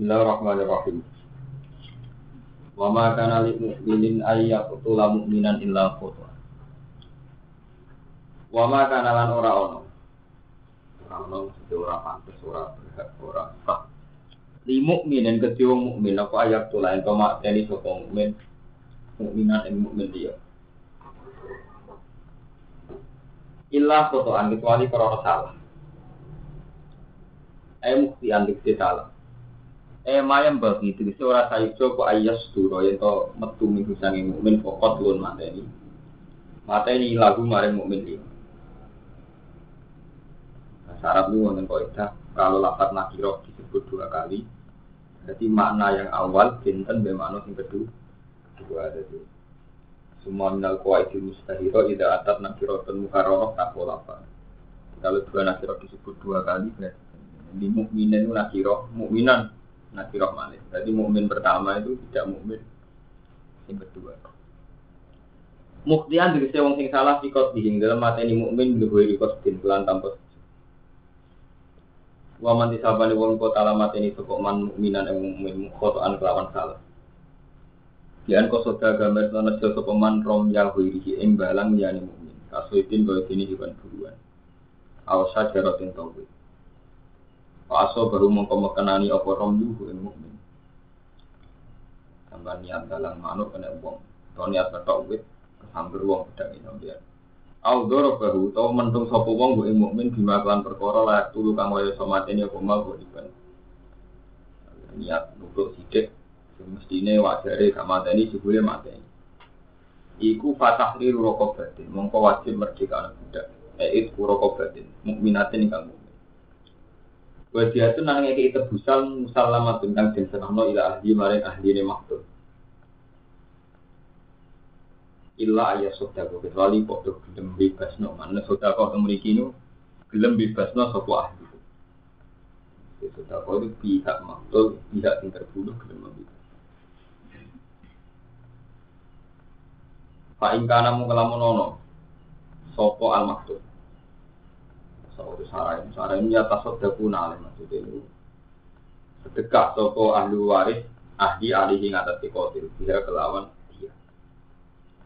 Bismillahirrahmanirrahim. Wa ma kana lil mu'minin ay yaqtula mu'minan illa khata. Wa ma kana lan ora ono. Ora ono mesti ora pantes ora berhak ora sah. Li mukminin kedhe wong mukmin apa ayat tula ento makteni sapa mukmin mukminan ing mukmin dia. Illa khotoan kecuali karena salah. Eh mukti antik salah. Eh mayam bagi itu bisa orang sayup kok ayas duro yang to metu minggu sangi mukmin pokot lun mata ini. Mata ini lagu maring mukmin ini. Syarat lu wonten kaidah kalau lapat nakiro disebut dua kali. Jadi makna yang awal binten be yang kedua. Kedua ada di semua minal kuwaiti mustahiro tidak atat nakirotun mukarroh tako lapat. Kalau dua nakiro disebut dua kali berarti di mukminin itu nakiro mukminan nakiroh manis. Jadi mukmin pertama itu tidak mukmin yang kedua. Muktian dari wong sing salah sikot dihing dalam ini mukmin lebih ikut din bulan tanpa Waman disabani wong kota alamat ini sokok man mukminan yang mukmin khotoan kelawan salah. Kian kosoda gambar sana sokok man rom yahwiri ing balang yani mukmin. Kasuitin kau ini hewan buruan. Awasa jarotin tauhid. Paso baru mengkomekenani apa rom yuhu yang mukmin. Tambah niat dalam manuk kena uang. Atau niat betok wit kesamber uang pedang ini dia. Audoro baru tau mentung sopo wong bu mukmin bima perkara tulu kang waya somateni apa mal bu iban. Niat nutuk sidik mestine wajare gak mateni jebule mateni. Iku fatah liru rokok batin, mongko wajib merdeka anak budak. Eh, itu rokok batin, mukminatin kang Wa dia itu nang ngeki tebusan musalamat tentang den serahno ila ahli maring ahli ne maktub. Illa ayat sodako kecuali podo gelem bebasno mana sodako memiliki nu gelem bebasno sopo ahli. Sodako itu pihak maktub pihak yang terbunuh gelem membebas. Pak ingkana mu kelamun ono sopo al maktub Saudi sarah ini sarah ini atas sedekah maksudnya itu. Sedekah toko ahli waris ahli ahli atas dikotil dia kelawan dia.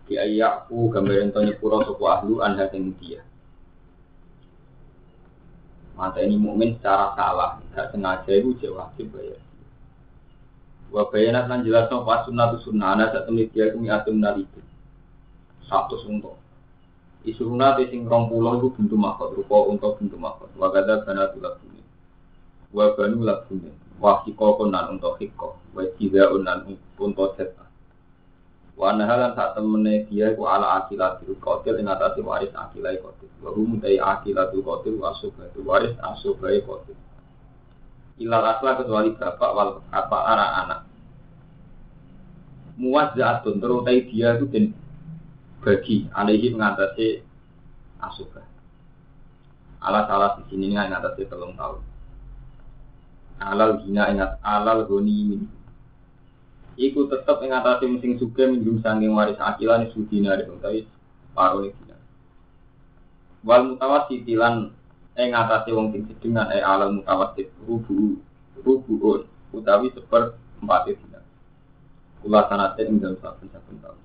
Dia yakku gambaran tanya pura toko ahlu anda yang dia. Mata ini mukmin secara salah tidak sengaja itu wajib bayar. Wa bayanat lan jelas pas sunnah sunnah ana sak dia kumi atum naliku satu suntuk Isuruna di sing rong pulau itu bentuk makot rupa untuk bentuk makot. Wagada bana tulak bumi. Wabanu lak bumi. Wahiko konan untuk hiko. Wajida unan untuk seta. Wanahalan saat temene dia ku ala akilah biru kotil ing atasi waris akilai kotil. Wahum dari akilah biru kotil wasubai waris asubai kotil. Ilal asla kecuali bapak wal apa anak-anak. Jatun terutai dia itu bagi alaihi mengatasi asuba. Alat alat di sini mengatasi telung tahun. Alal gina ingat alal goni min. Iku tetap mengatasi musim suka minum sangking waris akilan isu dina dari tapi paruh dina. Wal mutawasit tilan mengatasi wong sing sedengan eh alal mutawasit rubu rubuun utawi seper empat dina. Kula sanate ing dalam saben-saben tahun.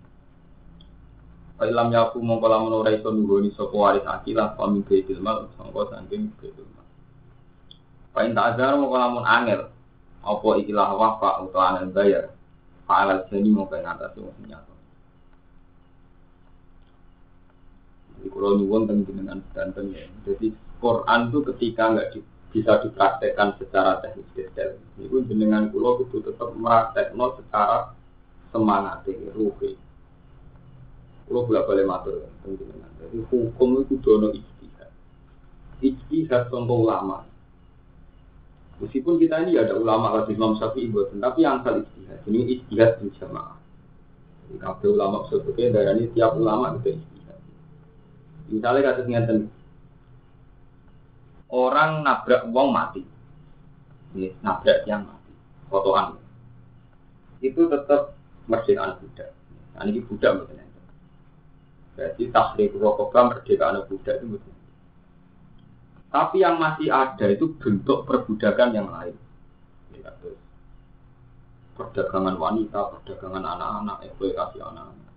Ilam yaku mongko lamun ora iso nunggoni sapa waris akilah paming baitul mal sangka saking baitul mal. Pain tak azar mongko lamun angel apa ikilah wafa utawa angel bayar. Fa'alal jani mongko ngatasi wong nyata. Jadi kalau nyuwun dengan danten ya. Jadi Quran itu ketika nggak di, bisa dipraktekkan secara teknis detail. Itu jenengan kulo itu tetap meraktekno secara semangat, ruhi. Kalau bolak balik matur penjenengan. Jadi hukum itu dono ijtihad. Ijtihad contoh ulama. Meskipun kita ini ada ulama kalau Imam Syafi'i buatan, tapi yang asal ijtihad. Ini ijtihad di jamaah. Jadi ulama sebetulnya darah ini tiap ulama itu ijtihad. Misalnya kata ngeten, orang nabrak uang mati, ini nabrak yang mati, fotoan, itu tetap merdeka budak. Nah, ini budak misalnya. Jadi tasrik rokokah merdeka budak itu betul. Tapi yang masih ada itu bentuk perbudakan yang lain. Ya, perdagangan wanita, perdagangan anak-anak, eksploitasi anak-anak.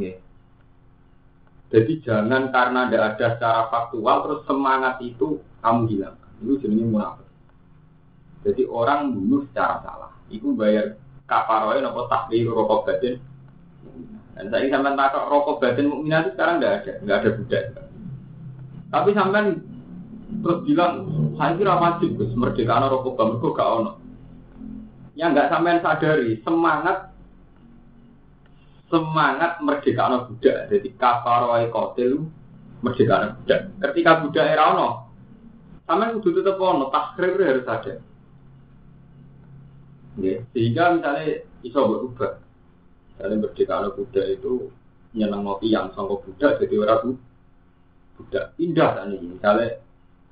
Yeah. Jadi jangan karena tidak ada secara faktual terus semangat itu kamu hilang. Itu jenisnya munafik. Jadi orang bunuh secara salah. Itu bayar kafaroy nopo takdir rokok batin. Dan saya sampai takut rokok batin mukminah itu sekarang nggak ada, nggak ada budak. Tapi sampai terus bilang saya kira wajib Gus merdeka rokok batin gak ono. Yang nggak sampai sadari semangat semangat merdeka anak budak. Jadi kafaroi kotil merdeka anak budak. Ketika budak era ono, sama kudu tetap ono, takrir harus ada. Ya, sehingga misalnya iso berubah. Misalnya merdeka anak budak itu nyenang ngopi yang sangka budak jadi orang budak indah kan ini. Misalnya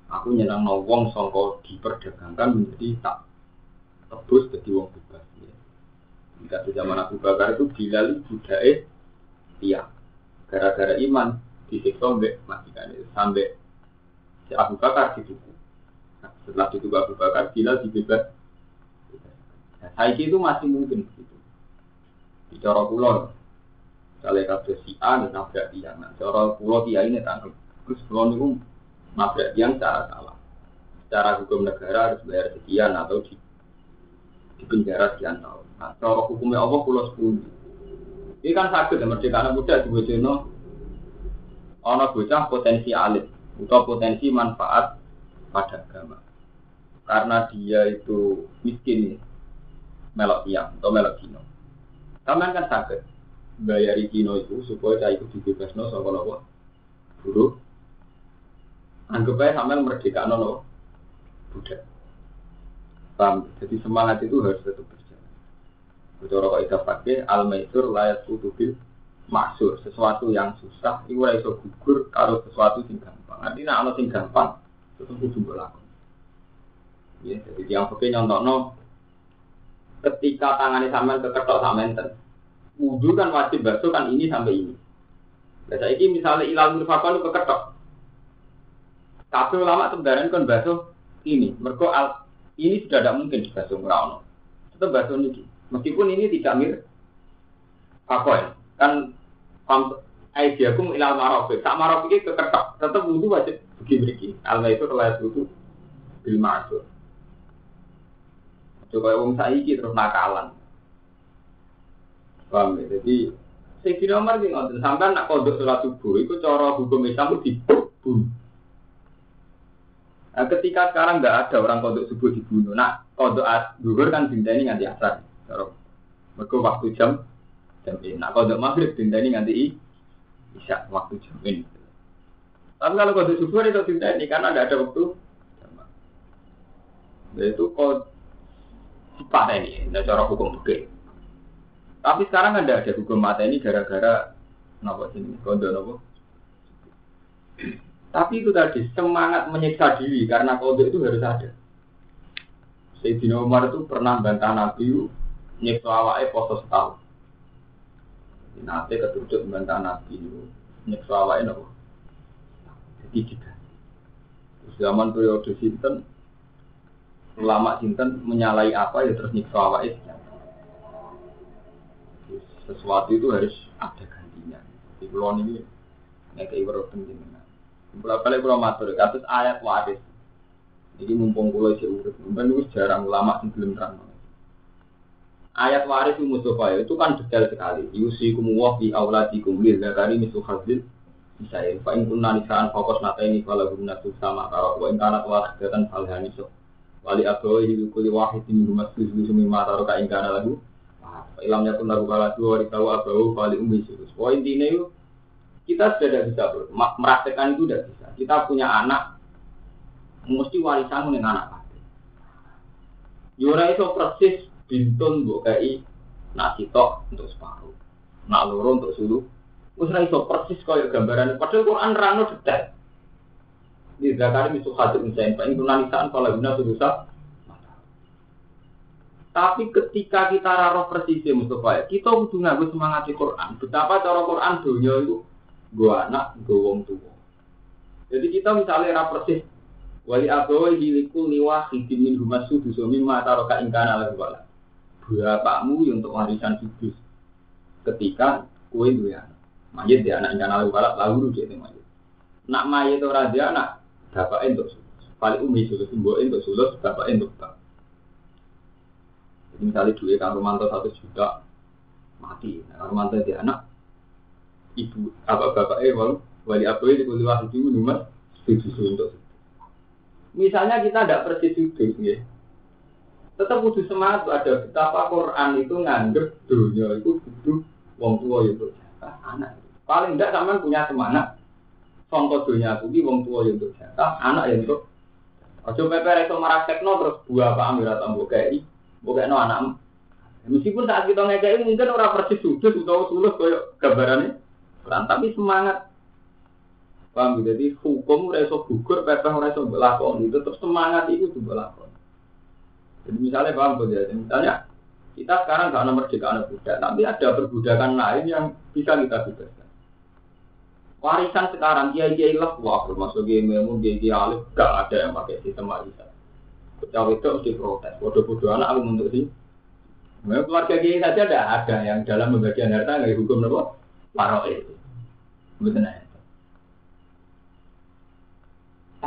aku nyenang wong sangka diperdagangkan menjadi tak tebus jadi wong bebas. Jika di zaman Abu Bakar itu Bilal budaya tiang. Gara-gara iman disiksa mbek majikan itu sampai si Abu Bakar dituku. Nah, setelah dituku Abu Bakar Bilal dibebas. Nah, itu masih mungkin begitu. Di cara pulau, misalnya kasus si A nabrak tiang. Nah, cara pulau tiang ini tangkap. Terus pulau itu nabrak tiang secara salah. Secara hukum negara harus bayar sekian atau di, di penjara sekian tahun. Nah, cara hukumnya Allah pulau sepuluh. Ini kan sakit ya merdeka anak muda di Bojono. Ono bocah potensi alit atau potensi manfaat pada agama. Karena dia itu miskin melok tiang atau melok dino. Kamu kan sakit bayari dino itu supaya saya itu dibebasno sama nopo buruh. Anggap aja sampai merdeka nopo budak. Paham? Jadi semangat itu harus tetap Bicara kok idah pakai al maisur layak kutubil maksur sesuatu yang susah itu iso gugur kalau sesuatu sing gampang. Artinya kalau sing gampang itu kudu berlaku. Ya, jadi yang pakai no ketika tangannya sampean keketok sampean wudhu kan wajib basuh kan ini sampai ini. Saya ini misalnya ilal mirfakon itu keketok. Tapi ulama sebenarnya kan basuh ini. Mereka al ini sudah tidak mungkin dibasuh merawat. Tetap basuh ini. Meskipun ini tidak mirip apa? Kan aidiakum ilal marofik. Tak marofik itu keketak. Tetap wudhu wajib begini-begini. Alma itu wudhu bil ma'asur. Coba wong saiki terus nakalan. Paham ya? Jadi Sayyidina Umar ini ngotot sampai nak kodok sholat subuh itu cara hukum Islam dibunuh. Nah, ketika sekarang nggak ada orang kodok subuh dibunuh, nah kodok duhur kan ini nganti asar. Mereka waktu jam jam ini. Nah kalau maghrib ini nanti bisa waktu jam ini. Tapi kalau kode subuh itu ini karena tidak ada waktu. Nah, itu sifat ini, tidak cara hukum oke. Tapi sekarang ada ada hukum mata ini gara-gara nopo sini kode nopo. Tapi itu tadi semangat menyiksa diri karena kode itu harus ada. Sayyidina Umar itu pernah bantah Nabi nyekso awake poso setahun. Nanti ketujuh membantah Nabi nyekso awake nopo. Jadi tiga. Zaman periode sinten ulama sinten menyalai apa ya terus nyekso awake sesuatu itu harus ada gantinya. Di pulau ini nek ibarat penting. Pulau kali pulau matur, kasus ayat waris. Jadi mumpung pulau si urut, mungkin jarang ulama sing belum terang ayat waris Mustafa itu kan detail sekali. Yusi kumuwah di auladikum lil zakari misu khazil misalnya fa in kunna nisaan fokus nata ini kalau guna sama kalau wa in kanat wahidatan falhani so wali abawi kuli wahid ini rumah susu sumi mata roka in kana lagu ilamnya pun lagu kala dua hari tahu abawu wali umi susu poin ini yuk kita sudah tidak bisa merasakan itu tidak bisa kita punya anak mesti warisan dengan anak Yura itu persis bintun mbok kai nasi tok untuk separuh. Nak loro untuk sulu. Wis iso persis kaya gambaran padahal Quran rano detail. Di zakari misu hadis misalnya, Pak Ibu Nanisaan kalau guna berusaha tapi ketika kita raro persis ya Mustafa, kita butuh ngaku semangat di Quran. Betapa cara Quran dunia itu gua anak, gua wong tua. Jadi kita misalnya raro persis Wali abawi hiliku liwa hidim min humas sudus mimma taroka ingkana lahu wala. Bapakmu yang untuk warisan sudus. Ketika kue duwe anak. Mayit dia anak ingkana lahu wala lalu dia itu mayit. Nak mayit ora dia anak bapak untuk sulus. Paling umi sulus, mbok untuk sulus, bapak untuk bap. Jadi misalnya duit kang Romanto satu juta mati. Nah, Romanto dia anak ibu apa bapak eh wali wali abawi di kuliah itu nomor tujuh untuk Misalnya kita tidak persis sudut, ya. tetap butuh semangat ada betapa Quran itu nganggep dunia itu butuh wong tua itu anak. Paling tidak sama punya semangat. Contoh dunia aku wong tua itu jatah, anak yang itu. Ojo pepe itu tekno terus buah apa ambil atau bukai, bukai no anak. Meskipun saat kita ngekei mungkin orang persis sudut atau sulus koyo gambarannya, tapi semangat Paham? Jadi hukum reso gugur, pepeh reso belakon itu terus semangat itu tuh belakon. Jadi misalnya paham ya? Misalnya kita sekarang gak nomor anak budak, tapi ada perbudakan lain yang bisa kita bebaskan. Warisan sekarang dia dia lah, wah termasuk dia memu dia dia alif, gak ada yang pakai sistem warisan. Cawe itu mesti protes, bodoh-bodoh anak aku untuk sih. Memang keluarga dia saja ada ada yang dalam pembagian harta nggak hukum apa? Paro itu. Betul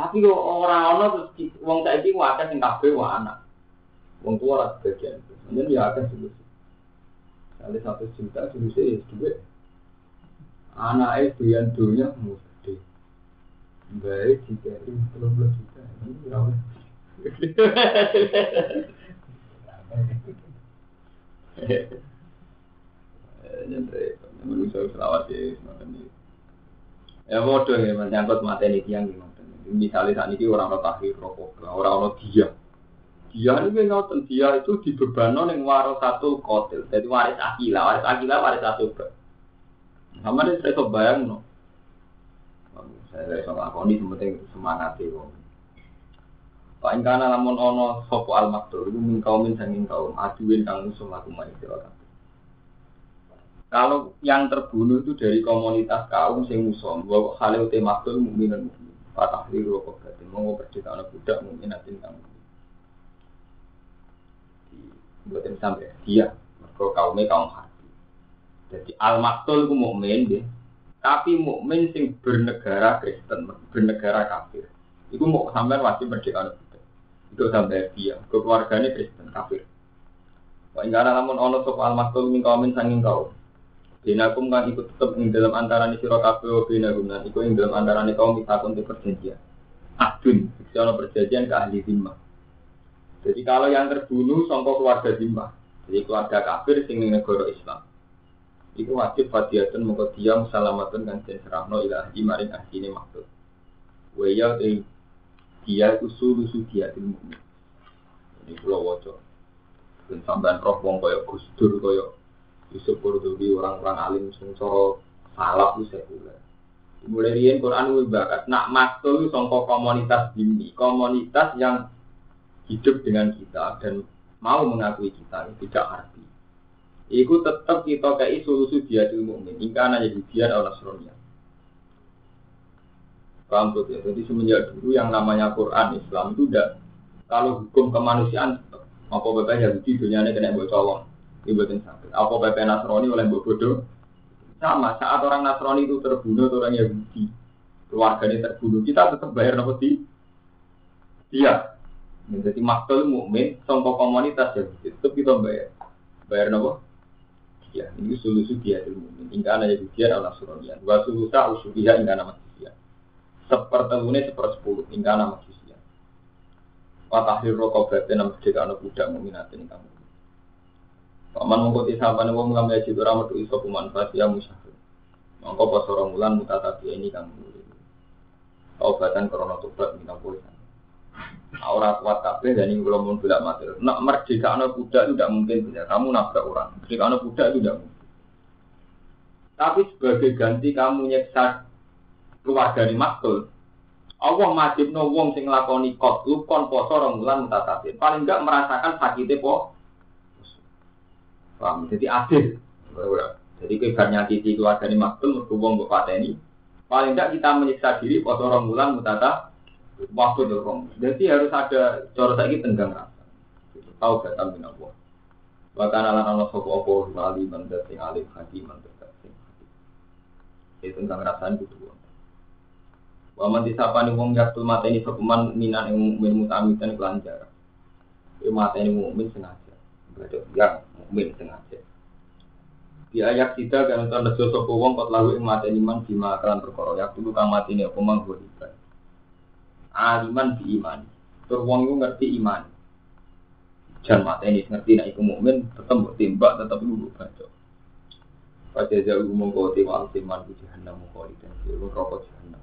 tapi kok orang ono terus wong saiki ku akeh sing kabeh wa anak. Wong tua lah sebagian. Ini ya akeh sih. Kali satu juta ya duit. Anak itu yang dunia mesti. Baik jika ini belum belum juta. Ini ya. Nyentrik, menurut saya selawat ya, semacam ini. Ya bodoh ya, menyangkut materi tiang gimana misalnya saat ini orang orang tahir rokok, orang orang dia. Dia ini ngoten dia itu dibebano yang waris satu kotil, jadi waris akila, waris akila waris satu. Sama dia saya bayang no. Saya bisa ngakoni sementing semangat itu. Pak Ingkana lamun ono sopo al maktur itu min min sanging kaum aduin kang musuh aku Kalau yang terbunuh itu dari komunitas kaum sing musuh, bahwa halil temaktul mukminin mukmin. Fatah liru berarti mau berdita anak budak mungkin nanti kamu. Buatin sampai dia, mereka kaumnya kaum hati. Jadi al maktul itu mukmin deh, tapi mukmin sing bernegara Kristen, bernegara kafir. Itu mau sampai wajib merdeka budak. Itu sampai dia, keluarganya Kristen kafir. Wah, enggak ada namun ono sop al maktul min kaumin sanging kaum. Binakum kan ikut tetap ing dalam antara ni siro kafe wa binakum dan ikut ing dalam antara ni kaum kita untuk perjanjian. Adun, kalau perjanjian ke ahli zimmah. Jadi kalau yang terbunuh songkok keluarga zimmah, jadi keluarga kafir sing negara Islam. Itu wajib fadiatun mongko dia musalamatun kan den serahno ilahi maring ahline maksud. Waya te dia usul usul dia ilmu. Ini pulau wajib. Dan sampean roh wong koyo Gus Dur koyo Yusuf Qurtubi orang-orang alim sungsoro salaf itu sekuler. Mulai rian Quran itu bakat. Nak maktul songko komunitas ini, komunitas yang hidup dengan kita dan mau mengakui kita tidak arti. Iku tetap kita kayak solusi dia di mukmin. Ingkana jadi dia Allah Nasronia. Paham ya? Jadi semenjak dulu yang namanya Quran Islam itu udah kalau hukum kemanusiaan apa bapak Yahudi dunia ini kena bocor Ibatin sakit. Apa PP Nasrani oleh Mbak Bodoh? Sama, saat orang Nasrani itu terbunuh orang Yahudi, keluarganya terbunuh, kita tetap bayar nopo di dia. Jadi maktul mukmin, sombong komunitas ya, tetap kita bayar. Bayar nopo? Ya, ini solusi dia mukmin. Hingga anak dia Nasrani. Dua sulusa usuliha hingga nama dia. Sepertemunya sepersepuluh hingga nama dia. Watahir rokok berarti nama jika anak budak mukminatin kamu. Paman mengkuti sahabat wong lam yajid ora metu iso kumanfaat ya musyafir. Mongko pas ora mulan mutatabi ini kamu Obatan korona tobat minta pulisan. Orang kuat kabeh dan ini belum pun bilang mati. Nak merdeka anak budak itu tidak mungkin bisa. Kamu nabrak orang. Merdeka anak budak itu tidak mungkin. Tapi sebagai ganti kamu nyeksa keluarga ini maktul. Allah wajib no wong sing lakoni kot lu kon poso rong bulan mutatabi. Paling enggak merasakan sakitnya po Paham? Jadi adil. Jadi kebarnya titi keluarga ini maktul, berhubung buat ini. Paling tidak kita menyiksa diri, pas orang bulan mutata, Waktu itu Jadi harus ada cara saiki tenggang rasa. Tahu gak tahu Allah. Bahkan ala Allah sopo opo wali mandat alim hati mandat hati. Itu tenggang rasaan itu. Waman disapani wong yaktul mata ini sopeman minan yang mukmin mutamitan kelanjar. Itu mata ini mukmin sengaja. Berarti yang mukmin sengaja. Di ayat kita kan tanda sopo wong kot lalu ing mata iman bima kalan perkara yak dulu kang mati ini apa mang aliman di iman. Tur wong iku ngerti iman. Jan mata ini ngerti nek iku mukmin tetep mbok timbak tetep iku baca. Pada jauh mongko te wal timan ku jahanam mongko dan sira rokok jahanam.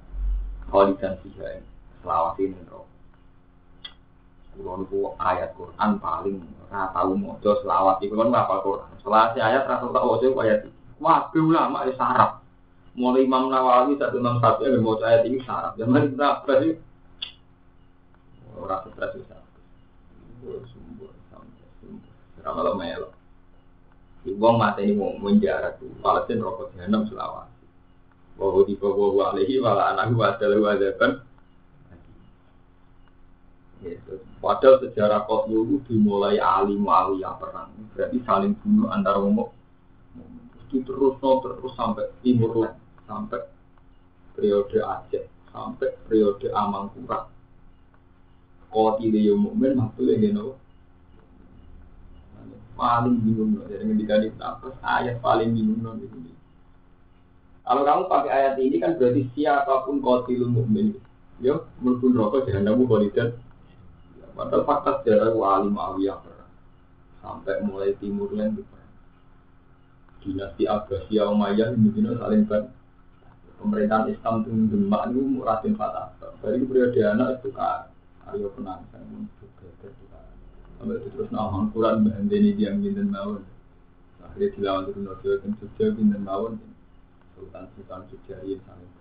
Khalidan fiha selawat ini rokok. Kulo niku ayat Quran paling ora tau maca selawat iku kan apa Quran. Selawat ayat ra tau tak waca ayat iki. Wah, ulama wis sarap. Mulai Imam Nawawi satu enam satu yang mau ayat ini sarap. Zaman kita berarti Orang stres bisa. Sumber sampai sumber. Ramal melo. Iwong mata ini mau menjarak tuh. Palestin rokok jahanam selawat. Bahwa di bawah alihi wala anak adalah wadaban. Gitu. Padahal sejarah kos dulu dimulai alim yang perang. Berarti saling bunuh antara umum. Itu terus no, terus sampai timur sampai periode Aceh, sampai periode Amangkurat Koti dia mukmin makhluk yang geno. Paling bingung loh. Jadi ketika ditapes ayat paling bingung loh di sini. Kalau kamu pakai ayat ini kan berarti siapa pun lu mukmin. Yo, mulkun rokok jangan kamu kolidan. Padahal fakta sejarah wali ma'awiyah sampai mulai timur lain dinasti Abbasiyah Umayyah ini saling ban pemerintahan Islam itu demak itu Raden Fatah dari periode anak itu kan ayo penang saya pun juga sampai itu terus nahon Quran ini dia binten mawon akhirnya dilawan turun nojo dan Jogja binten mawon Sultan Sultan Jogja ini saling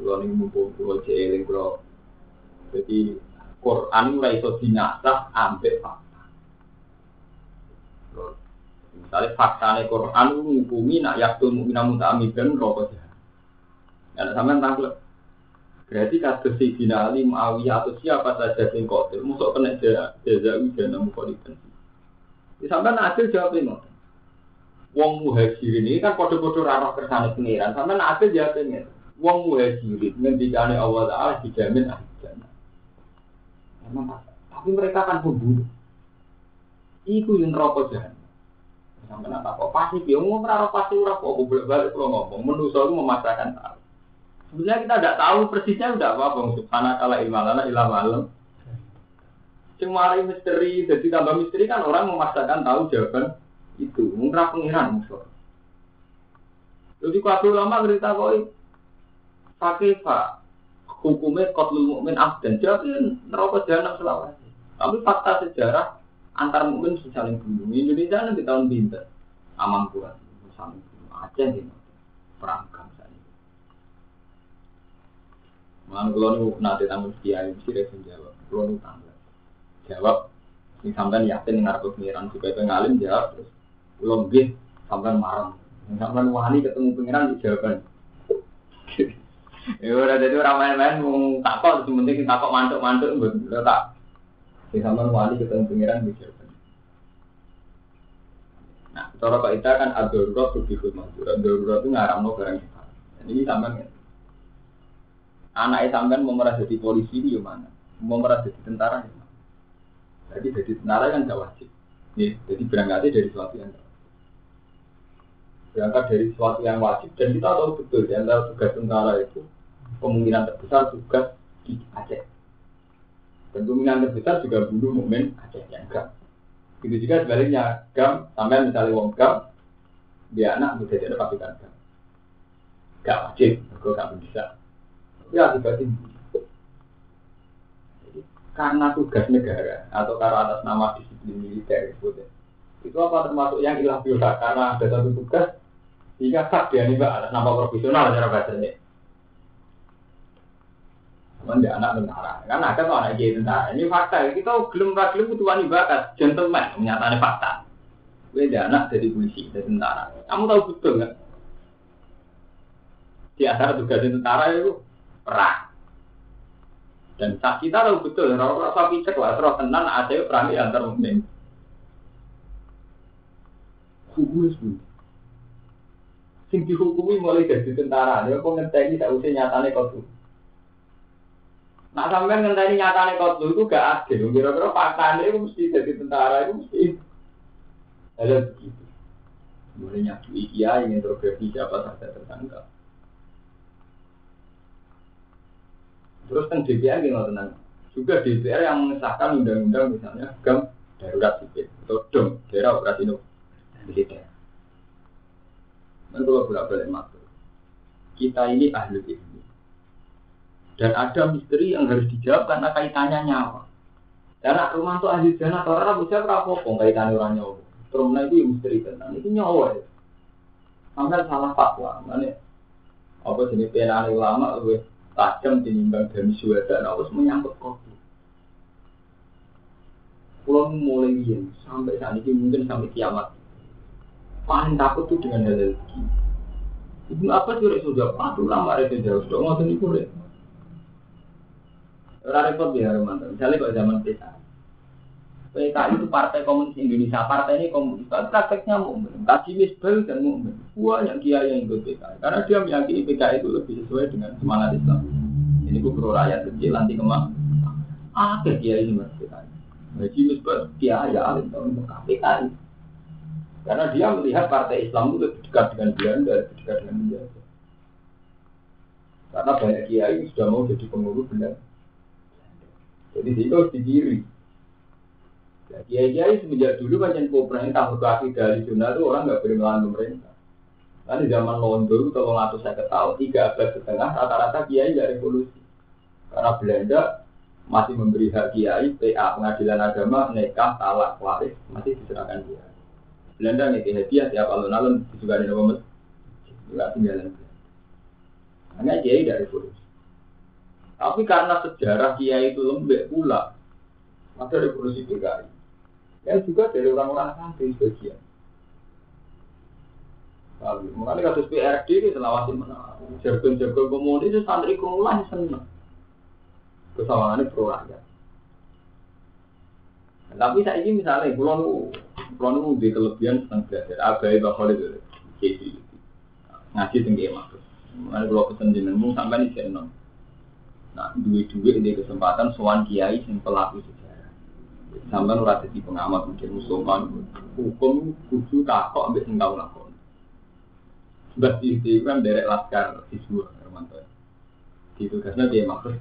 kalau ini mumpung kalau jeeling kalau jadi Quran mulai iso dinasah ambek fakta. Misalnya faktanya Quran menghukumi nak yaktul mu'minah muta'amidan rokok jahat. Ada sampean tangklep Berarti kasus Sayyidina Ali, Muawiyah atau siapa saja yang kotor, musuh kena jaza ujana mukholidan. Di sampai Nabil jawab ini. Wong muhajirin ini kan kode-kode rarah kersane pengiran. Sampai Nabil jawab ini. Wong muhajirin ngendikane Allah Ta'ala dijamin ahli jannah. Tapi mereka kan pembunuh. Iku yang rokok jahat. Sampai nak apa pasti dia ngomong rarah pasti ora kok balik kalau ngomong. Menurut saya memaksakan tahu. Sebenarnya kita tidak tahu persisnya udah apa bang. Subhanahu taala ilmalana ilah malam. Cuma misteri, jadi tambah misteri kan orang memaksakan tahu jawaban itu. Mungkin pengiran musuh. Jadi kalau ulama cerita koi pakai pak hukumnya kotlul mukmin abdan jadi neraka jahanam selawat. Tapi fakta sejarah antar mukmin saling bunuh. Indonesia nanti tahun bintang aman kuat saling bunuh Aceh ini perang Mana kalau nih nanti tamu kiai mesti dia jawab. Kalau nih tangga jawab. Ini sampai yakin dengan aku pengiran supaya pengalim jawab terus. Belum gih sampai marah. Sampai wani ketemu pengiran di jawaban. Ya udah jadi orang main-main mau takut, penting takut mantuk-mantuk, betul tak. Di sampai wani ketemu pengiran di jawaban. Nah, cara Pak Ita kan ad-darurat tuh bihut mahdur. Ad-darurat itu no barang Ini sampai anak sampean mau merasa jadi polisi di mana? Mau merasa jadi tentara di mana? Jadi jadi tentara kan gak wajib. Ya, jadi berangkatnya dari sesuatu yang berangkat dari sesuatu yang wajib dan kita tahu betul ya antara tugas tentara itu kemungkinan terbesar tugas di Aceh dan kemungkinan terbesar juga bunuh momen Aceh yang gam itu juga sebaliknya gam sampai misalnya wong gam dia anak bisa jadi pasukan gam gak wajib kok gak bisa ya tiba karena tugas negara atau karena atas nama disiplin militer itu itu apa termasuk yang ilah biasa karena ada satu tugas sehingga hak dia nih atas nama profesional cara bahasanya Cuman dia anak tentara, kan ada tuh anak jadi tentara. Ini fakta, kita belum gelem butuh wani bakat, gentleman, menyatakan fakta. Gue dia anak jadi polisi, jadi tentara. Kamu tahu betul nggak? Di antara tugas tentara itu perang. Dan tak kita tahu orang sapi cek lah, terus tenan ada perang antar mukmin. Hukum itu. Sing dihukumi mulai dari tentara, dia kok ngenteni tak usah nyatane kau tuh. Nah sampai ngenteni nyatane kau tuh itu gak adil. Kira-kira faktanya itu mesti jadi tentara itu mesti. Ada begitu. Mulai nyakui iya ingin interogasi siapa saja tersangka. Terus kan DPR gimana tenang. Juga DPR yang mengesahkan undang-undang misalnya gam darurat sipil atau dom daerah operasi militer. Dan kalau bolak balik masuk, kita ini ahli ilmu. Dan ada misteri yang harus dijawab karena kaitannya nyawa. Karena rumah itu ahli jana atau orang bisa berapa pun kaitannya orang nyawa. Terus itu misteri tentang itu nyawa ya. Sampai salah fatwa, mana apa jenis pena ulama, tajam tinimbang dari suara harus menyangkut kopi. Pulau mulai yin sampai saat ini mungkin sampai kiamat. Paling takut tuh dengan hal hal Ibu apa sih sudah patuh lama itu jauh sudah nggak tahu itu repot ya Romanto. Misalnya kalau zaman kita, PKI itu Partai Komunis Indonesia. Partai ini komunis. Tapi prakteknya mukmin. Kaji misbel dan mukmin. Banyak kiai yang ikut PKI. Karena dia meyakini PKI itu lebih sesuai dengan semangat Islam. Ini gue pro rakyat kecil nanti kemak. Ada kiai ini mas PKI. Kaji misbel kiai ya alim tahun PKI. Karena dia melihat partai Islam itu lebih dekat dengan Belanda, lebih dekat dengan dia. Karena banyak kiai sudah mau jadi pengurus Belanda. Jadi itu harus didiri. Ya, kiai-kiai semenjak dulu macam pemerintah berkaki dari zona itu orang nggak boleh melawan pemerintah. Kan di zaman Londo itu kalau ngatur saya tahun tiga abad setengah rata-rata kiai nggak revolusi. Karena Belanda masih memberi hak kiai, PA pengadilan agama, nekah, talak, waris masih diserahkan dia. Belanda nih hadiah tiap alun-alun juga di nomor juga tinggalan. Hanya kiai dari revolusi. Tapi karena sejarah kiai itu lembek pula, maka revolusi PKI yang juga dari orang-orang santri sebagian. Lalu, makanya kasus PRD ini selawasi mana? Jargon-jargon komunis itu santri kerumunan seneng. Kesawangannya pro rakyat. Tapi saya ini misalnya, pulau pulau di kelebihan senang belajar. Abai bakal itu, jadi ngaji tinggi maksud. Makanya kalau pesen jenengmu sampai di channel. Nah, duit-duit di kesempatan soan kiai yang pelaku sampai ora di pengamat mungkin musulman hukum kudu takok ambek sing tau lakon. Sebab itu kan derek laskar siswa Hermanto. Ditugasnya dia maksud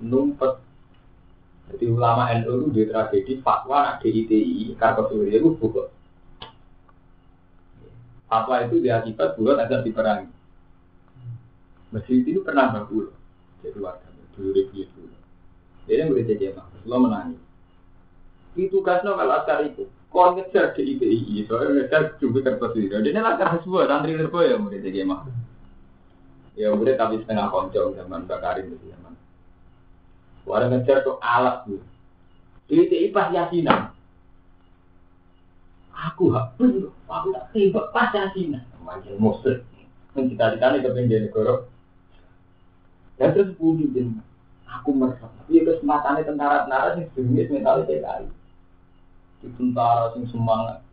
numpet. Jadi ulama NU itu di tragedi fatwa nak DITI Kartosuria itu buka fatwa itu diakibat bulat agar diperangi. Masjid itu pernah bagus jadi warga dulu dulu jadi murid jadi maksud lo menangis itu kasno kalau askar itu. Kau ngejar di IPI, soalnya ngejar juga kertas itu. Dia askar semua, santri terbaik ya murid jadi mah. Ya murid tapi setengah koncong zaman Bakarin itu zaman. Warna ngejar tuh alat tuh. Di IPI pas yasinan. Aku hapus, aku tak tembak pas yasinan. Macam musuh. Mencita-citanya ke pinggir negara. Dan terus budi aku merasa. Tapi kesempatannya tentara-tentara yang sebelumnya mentalnya di tentara sing semangat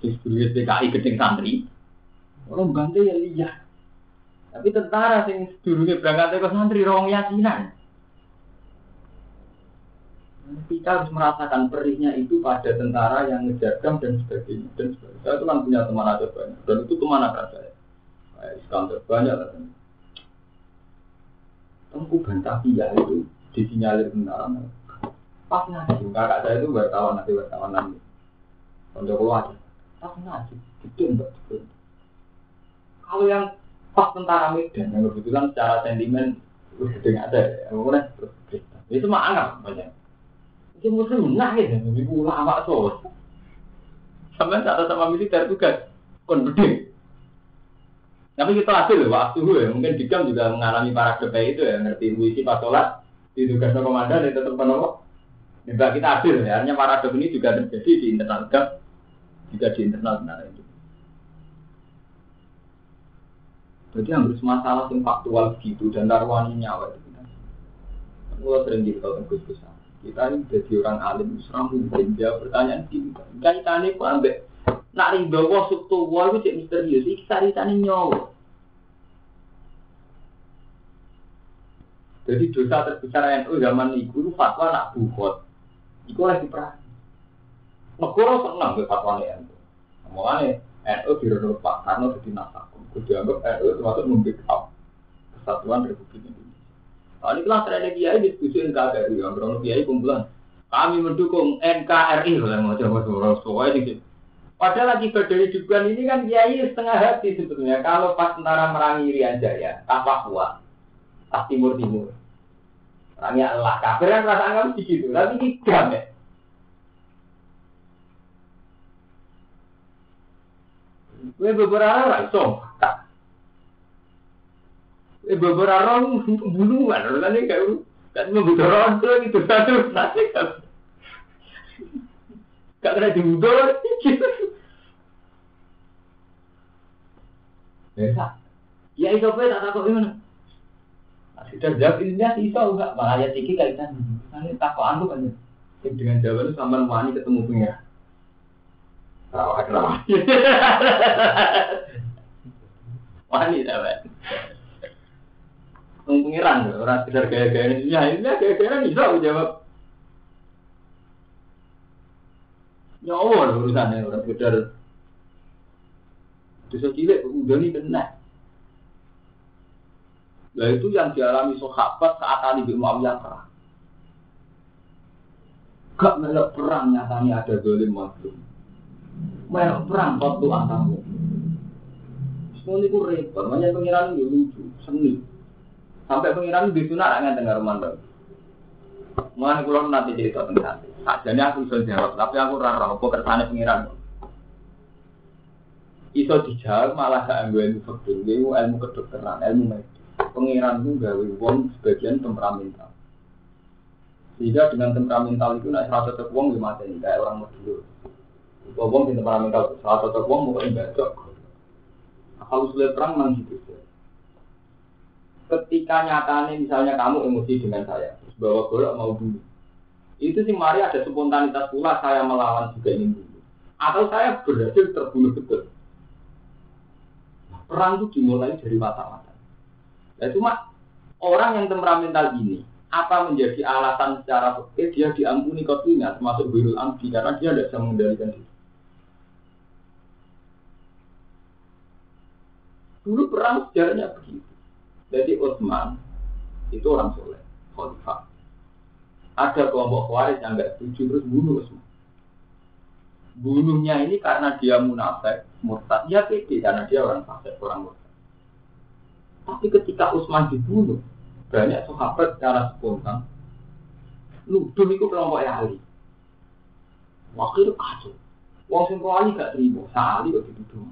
di studio PKI gedeng santri orang bantu ya lihat tapi tentara sing sedurunge berangkat ke santri rawang yasinan kita harus merasakan perihnya itu pada tentara yang ngejarkan dan sebagainya dan sebagainya. Saya itu kan punya teman ada banyak dan itu ke mana kan saya? Kayak Iskandar banyak lah. Tengku bantah dia itu disinyalir tentara Pas ngaji, kakak saya itu wartawan nanti wartawan nanti. Untuk keluar, pas ngaji, itu enggak Kalau yang pas tentara Medan yang kebetulan secara sentimen gede nggak ada, ya, kemudian itu mah anggap banyak. Itu muslim nah ya, ibu ulama so. Sampai saat sama militer tugas kon gede. Tapi kita hasil waktu ya, mungkin Dikam juga mengalami para itu ya, ngerti puisi pas sholat, di tugas komandan, itu tetap penolong. Juga kita adil ya, hanya paradok ini juga terjadi di internal gap, juga di internal benar itu. Jadi harus masalah yang faktual begitu dan darwani nyawa itu kita. Mulai sering gitu kalau gus gus kita ini jadi orang alim, seram mungkin dia pertanyaan gini, kaitannya kok ambek nak rindu wah suktu wah itu cek misterius, ini ceritanya nyawa. Jadi dosa terbesar NU zaman itu fatwa nak bukhot, itu lagi perang. Negara senang ke fatwa NU. Makanya NU direnut Pak Karno jadi nasakum. Itu dianggap NU termasuk membackup kesatuan Republik Indonesia. Nah, ini kelas ada kiai diskusi NKRI, yang berapa kiai kumpulan. Kami mendukung NKRI, kalau mau coba suara suara ini. Padahal lagi berdiri juga ini kan kiai setengah hati sebetulnya. Kalau pas tentara merangi Irian Jaya, tak Papua, tak Timur Timur. Orangnya Allah, kafir kan rasa anggap begitu, tapi ini gam ya. Gue beberapa orang, Eh beberapa orang bunuhan, orang ini kayak kan membunuh orang itu gitu satu nanti kan. Gak kena dibunuh, Ya, ya itu apa tak takut gimana? Sudah jawab ini dia iso enggak malah ya tiki kaitan. Nanti takut anu kan. Dengan jawaban itu sama wani ketemu punya. Tahu ada wani. Wani dapat pengiran orang sekedar gaya-gaya ini ya ini gaya-gaya bisa aku jawab nyawa urusannya orang sekedar dosa cilik udah nih kena Nah itu yang dialami sahabat saat Ali bin Muawiyah perang. Gak melok perang nyatanya ada dolim mazlum. Melok perang waktu antamu. Semua itu repot, makanya pengiran itu lucu, seni. Sampai pengiran di sunat nggak dengar rumah dong. Mulai kulo nanti cerita tentang Jadi aku bisa jawab, tapi aku rara apa kersane pengiran. Iso dijawab malah gak ambil ilmu ilmu ilmu kedokteran, ilmu medis. Pengiran itu gawe wong sebagian temperamental. Sehingga dengan temperamental itu naik rasa cocok wong lima ini kayak orang dulu. Itu wong di temperamental, salah cocok wong mau ibadah. Kalau sudah perang memang gitu ketika nyatanya misalnya kamu emosi dengan saya, bawa golok mau dulu. Itu sih mari ada spontanitas pula saya melawan juga ingin dulu. Atau saya berhasil terbunuh betul. Nah, perang itu dimulai dari mata-mata. Ya cuma orang yang temperamental ini apa menjadi alasan secara fikih dia diampuni kotinya termasuk birul amdi karena dia tidak bisa mengendalikan diri. Dulu perang sejarahnya begitu. Jadi Utsman itu orang soleh, khalifah. Ada kelompok khawarij yang nggak setuju terus bunuh Utsman. Bunuhnya ini karena dia munafik, murtad. Ya pede karena dia orang fasik, orang murtad. Tapi ketika Utsman dibunuh, banyak sahabat secara spontan nuduh itu kelompok Ali. Waktu itu kacau. Wong sing Ali gak terima, Ali kok dituduh.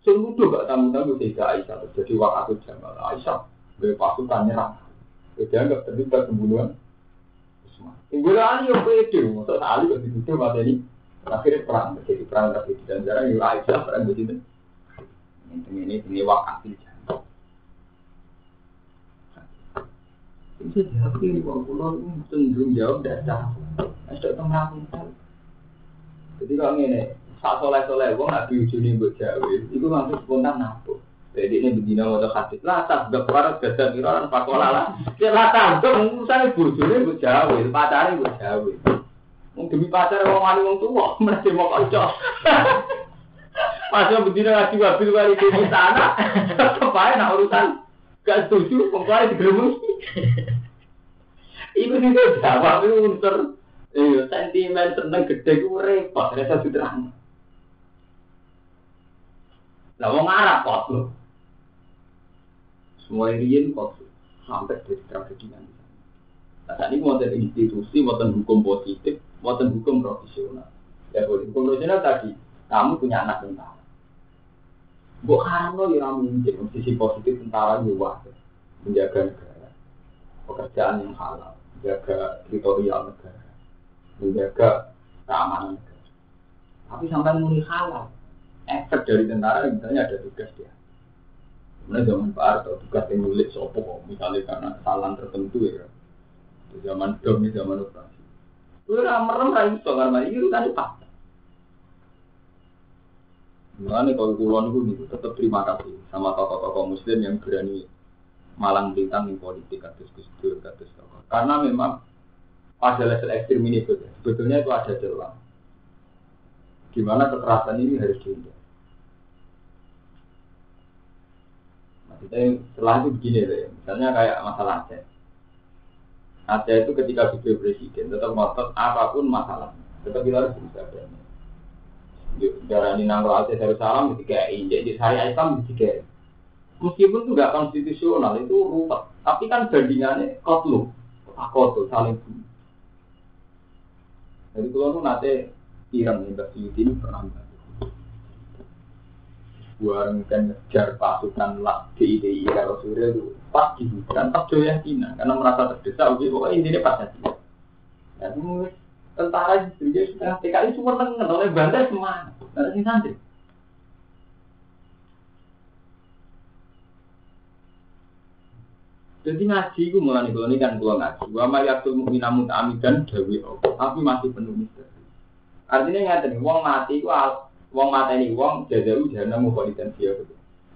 Sing nuduh gak tamu-tamu tidak Aisyah terjadi waktu Jamal Aisyah dari pasukan nyerang. Dia anggap terlibat pembunuhan Usman. Tinggal Ali yang pede, maksud Ali kok dituduh mati ini. Akhirnya perang, jadi perang tapi dan jarang yang Aisyah perang begitu. Ini ini ini wakil Jamal. Jawab ini, wong pulau cenderung jawab dasar. Ada tengah Jadi kalau ini, Sak soleh soleh, wong nak diujuni jawa, itu langsung spontan nabu. Jadi ini begini mau hadis lah, tak gak parah gada miroran pakola lah. Ya buat jawa, pacarnya buat jawa. Wong demi pacar wong wani wong tua, mesti mau kocok. Pas yang begini ngaji wabil kali di sana, tetap aja urusan gak setuju, pokoknya digeremus. Iku sih jawab itu unsur eh, sentimen seneng gede gue repot, rasa sudah lah wong Arab kok lho. Semua riyen kok sampai dari tragedi nanti. Nah, tadi mau institusi, mau hukum positif, mau hukum profesional. Ya hukum profesional tadi, kamu punya anak tentara. Buk haram lo yang mungkin sisi positif tentara juga menjaga negara, pekerjaan yang halal, menjaga teritorial negara, menjaga keamanan negara. Tapi sampai muni halal, efek dari tentara misalnya ada tugas dia. Kemudian zaman Pak Harto tugas yang nulis sopo misalnya karena kesalahan tertentu ya. zaman dom zaman operasi. Gue merem ra iso karena ini urusan fakta. Mulane kalau kulon itu tetap terima kasih sama tokoh-tokoh muslim yang berani malang bintang di politik kados Gus Dur kados. Karena memang pada level ekstrim ini sebetulnya itu ada celah. Gimana kekerasan ini harus dihindari. Maksudnya setelah itu begini deh, misalnya kayak masalah Aceh. Aceh itu ketika video presiden tetap ngotot apa pun masalah, tetap kita harus berusaha darah ini nangro Aceh Darussalam ketika injek di syariah Islam tiga meskipun itu nggak konstitusional itu ruwet. Tapi kan bandingannya kotlu akoto saling bunuh jadi kalau itu nanti pirang nih Mbak ini pernah buang kan ngejar pasukan lah DIDI kalau surya itu pas di hutan pas Cina karena merasa terdesak oke pokoknya intinya pas aja. Ya tentara itu dia setengah TKI cuma tengen oleh bantai semua ada santri Jadi ngaji itu mulai kalau ini kan kalau ngaji. Wa ma yaktul mu'minamu ta'amidan dawi Tapi masih penuh misteri. Artinya ngerti nih, wong mati itu wong mati ini wong jajaru jahanamu kholidan dia.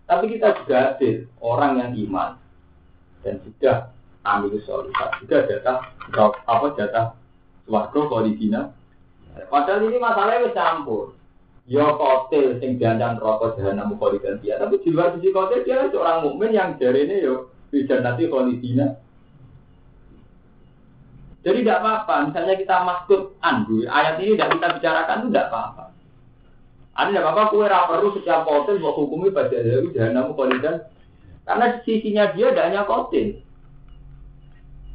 Tapi kita juga hadir orang yang iman dan sudah ambil solihat juga jatah apa jatah warga kholidina. Padahal ini masalahnya campur. Ya kotil sing diancam rokok jahanam kholidan dia. Tapi di luar sisi kotil dia seorang mukmin yang ini yo bisa nanti kholidina. Jadi tidak apa-apa. Misalnya kita maksud andu, ayat ini tidak kita bicarakan itu tidak apa-apa. Ada tidak apa-apa. Kue perlu setiap kotil buat hukumi pada dari jahanam kholidan. Karena sisinya dia tidak hanya kotil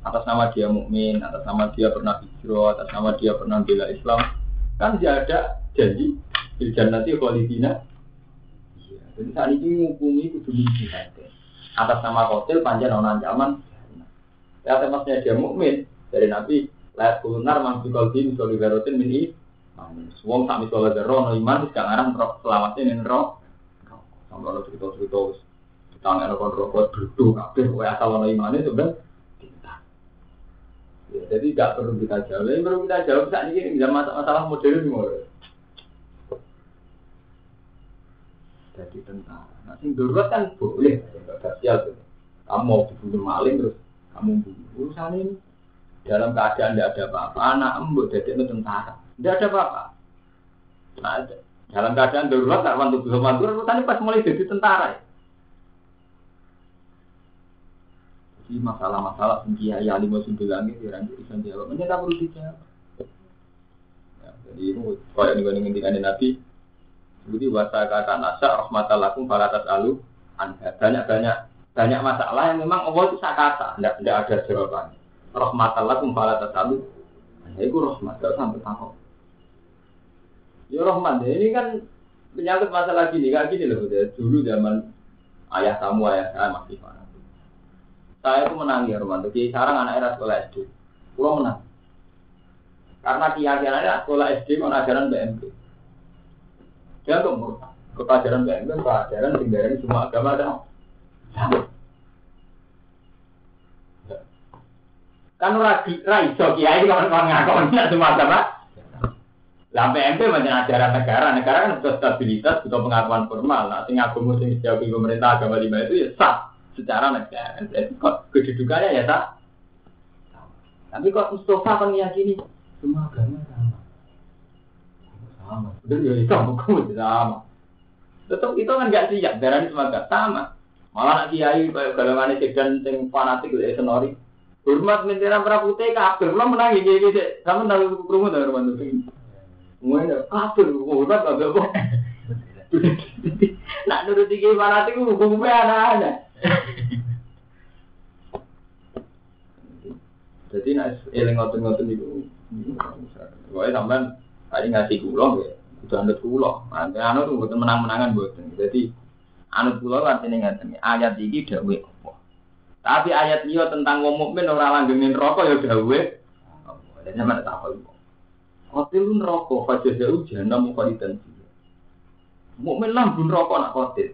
atas nama dia mukmin, atas nama dia pernah hijrah, atas nama dia pernah bela Islam, kan dia ada janji Biljan nanti khalidina. Iya, jadi saat ini menghukumi itu demi. Atas nama hotel panjang non ancaman. Ya temasnya dia mukmin dari Nabi Lahat kulunar mang fikol bin solidarotin min Wong tak misalnya dero no iman gak ngarang selamatnya ning roh. Sampai lo cerita-cerita wis ditangani kon rokok duduk kabeh kowe asal ono imane sebenarnya Ya, jadi tidak perlu kita jawab. Yang perlu kita jawab saat ini masalah, masalah modern. Jadi tentara. Nah, sing darurat kan boleh, spesial tuh. Kamu mau dibunuh maling terus kamu bunuh. Urusan ini dalam keadaan tidak ada apa-apa. Anak embut jadi itu tentara, tidak ada apa-apa. Nah, dalam keadaan darurat, tak wantu belum wantu, urusan pas mulai jadi tentara. Ya. Jadi masalah-masalah sing kiai alim sing bilang itu orang jadi jawab. Ini tak perlu dijawab. Ya, jadi itu kayak nih ngendikane Nabi. Jadi bahasa kata nasa rahmatalakum falatas alu anda banyak banyak banyak masalah yang memang Allah itu sakata, tidak tidak ada jawabannya. Rahmatalakum falatas alu. Nah, itu rahmat, gak sampai takut. Ya rahmat, ini kan menyangkut masalah gini, kayak gini loh. Dulu zaman ayah kamu, ayah saya masih mana. Saya itu menang ya Romanto. Kiai Sarang anak era sekolah SD. Pulau menang. Karena kiai anak sekolah SD mau ajaran BMP. Dia tuh murtad. Kepajaran BMP, pelajaran tinggalin semua agama ada. Kan lagi raiso kiai kan ngakon semua agama. Lah PMP macam ajaran negara, negara kan butuh stabilitas, butuh pengakuan formal. Nah, sing agama sing dijauhi pemerintah agama lima itu ya sah secara negara. Jadi kok kedudukannya ya tak. Tapi kok Mustafa kan meyakini semua agama Udah ya itu hukum sama. Tetap itu kan nggak siap. Darah semua gak sama. Malah nak kiai kayak golongan sedan sing fanatik dari senori. Hormat mintiran prapute kafir. Belum menang iki iki. Kamu tahu krungu ta rumah itu. Ngono kafir hormat agak kok. Nak nurut iki fanatik hukumnya anak-anak. Jadi nak eling ngoten-ngoten itu, pokoknya sampean tadi ngasih kulo ya, itu anut kulo. Nanti anut tuh bukan menang-menangan buatan. Jadi anut kulo artinya ngaten ayat ini dawe apa. Tapi ayat dia tentang wong mukmin ora langgengin rokok ya dawe. Dan sampean tak apa. Kotilun rokok, fajazau jahannam mukhalidan Mukmin lambun rokok nak kotil.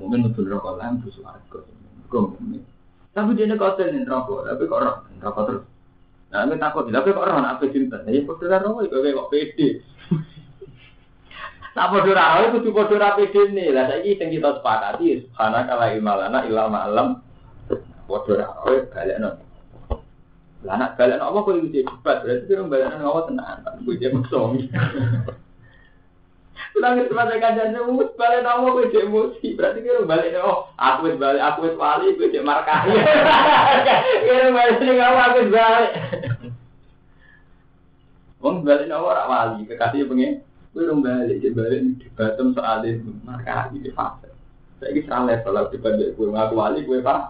Mungkin betul rokok lain busuk argo. Mereka mukmin. Tapi dia kotor nih rokok, tapi kok rokok terus. Nah, aku takut, tapi kok roh apa cinta? Ya kok roh roh, kok kok pede. Tak bodoh roh, itu tuh bodoh pede nih. Lah saya ini kita sepakati, karena kalau imalana ilmu alam, bodoh roh, balik non. Lah anak balik apa kok itu cepat? Berarti balik non apa tenang, gue dia mesong. Nangis semasa kajian mus balik nama gue cek emosi. Berarti kira balik oh aku wis balik aku wis wali gue cek markah. Kira balik nih kamu aku balik. Wong balik nama orang wali kekasih pengen. Gue dong balik cek balik di batem soal itu markah di fase. Saya ini salah level lah dibanding gue ngaku wali gue pak.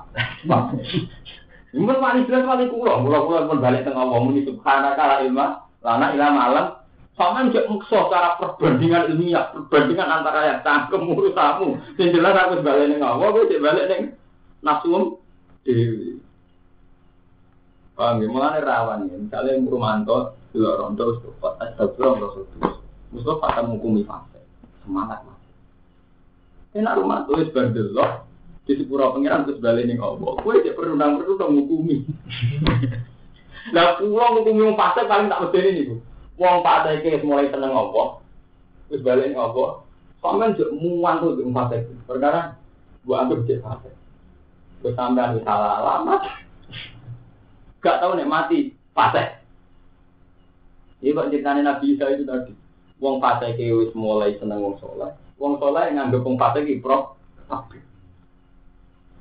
Mun wali jelas wali kulo kulo pun balik tengah wong ini subhanaka la ilma lana ilmu alam Paman cek mukso cara perbandingan ilmiah, perbandingan antara yang cangkem urus kamu. Yang jelas aku balik neng gue cek balik neng nasum dewi. Paham ya? Mulanya rawan ya. Misalnya yang Rumanto, dua rondo, Mustafa, astagfirullah, Rasulullah. Mustafa akan menghukumi fase. Semangat mas. Enak Rumanto, wis bandelok. Di sepura pengiran terus balik neng awal. Gue cek perundang-perundang menghukumi. Nah, pulang menghukumi fase paling tak berdiri nih, gue. Wong Pak Saiki mulai seneng apa? Wis balik apa? Sampeyan juk muan tuh di Pak Saiki. Perkara gua anggap cek fase. Wis sampean wis salah alamat. Gak tahu nek mati fase. Ini kok ceritanya Nabi Isa itu tadi. Wong fase iki wis mulai seneng wong soleh. Wong soleh nganggep wong fase iki pro.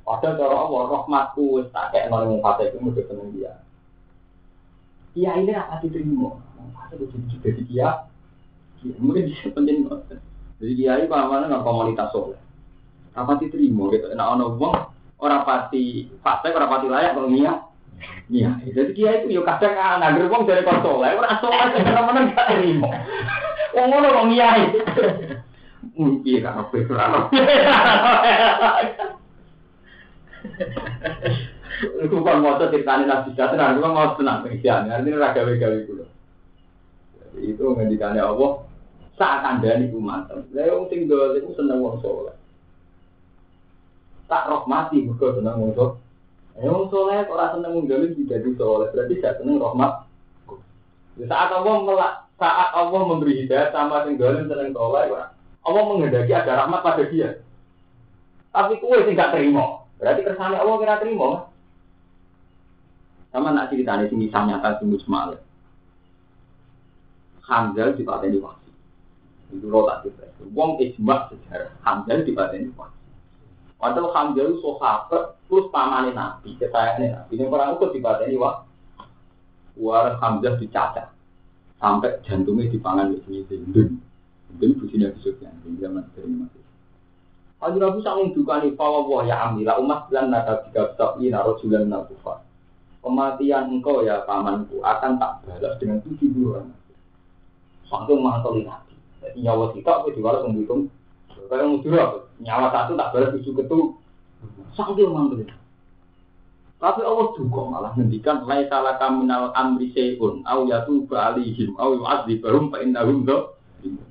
Padahal cara Allah rahmatku wis tak kek nang wong fase iki mesti seneng dia. Iya ini apa diterima? Jadi dia mungkin bisa penting jadi kiai pamannya nggak komunitas soleh. Apa diterima gitu. Nah ono wong orang pati fase orang pati layak kalau nia nia jadi kiai itu yuk kadang anak wong dari kau soleh. Orang soleh karena mana nggak terima. Wong ngono wong kiai. Mungkin kan apa Aku kan mau ceritanya nabi jatuh, aku mau tenang pengisahan. Artinya raga gawe kulo itu ngendikannya Allah saat anda nih umat saya wong sing dol itu seneng wong soleh tak rahmati mereka seneng wong soleh ya wong soleh orang seneng wong dolim tidak di soleh berarti tidak seneng rahmat. Saat Allah melak saat Allah memberi hidayah sama sing dolim seneng soleh Allah menghendaki ada rahmat pada dia. Tapi kue sih nggak terima berarti kersane Allah kira terima sama nak ceritanya sih misalnya nyata sing Hamzah dipateni wasi. Itu lo tak cerita. Wong ijma sejarah Hamzah dipateni wasi. Padahal Hamzah itu sahabat terus pamane Nabi, kesayangan Nabi. Ini orang itu dipateni wasi. War Hamzah dicacat sampai jantungnya dipangan di sini Dun. Dun bujinya besoknya. Zaman dari mati. Haji Nabi sangat dukani bahwa wah ya amila umat dan nada tiga sabi naro julan nakufa. Kematian engkau ya pamanku akan tak balas dengan tujuh orang. Saking mantoli nabi. Jadi nyawa kita aku diwaras menghitung. Kayak mudur nyawa satu tak balas tujuh ketu. Saking mantoli. Tapi Allah juga malah ngendikan lai salah kaminal amri seun au yatu alihim au yu'adzibahum fa innahum do.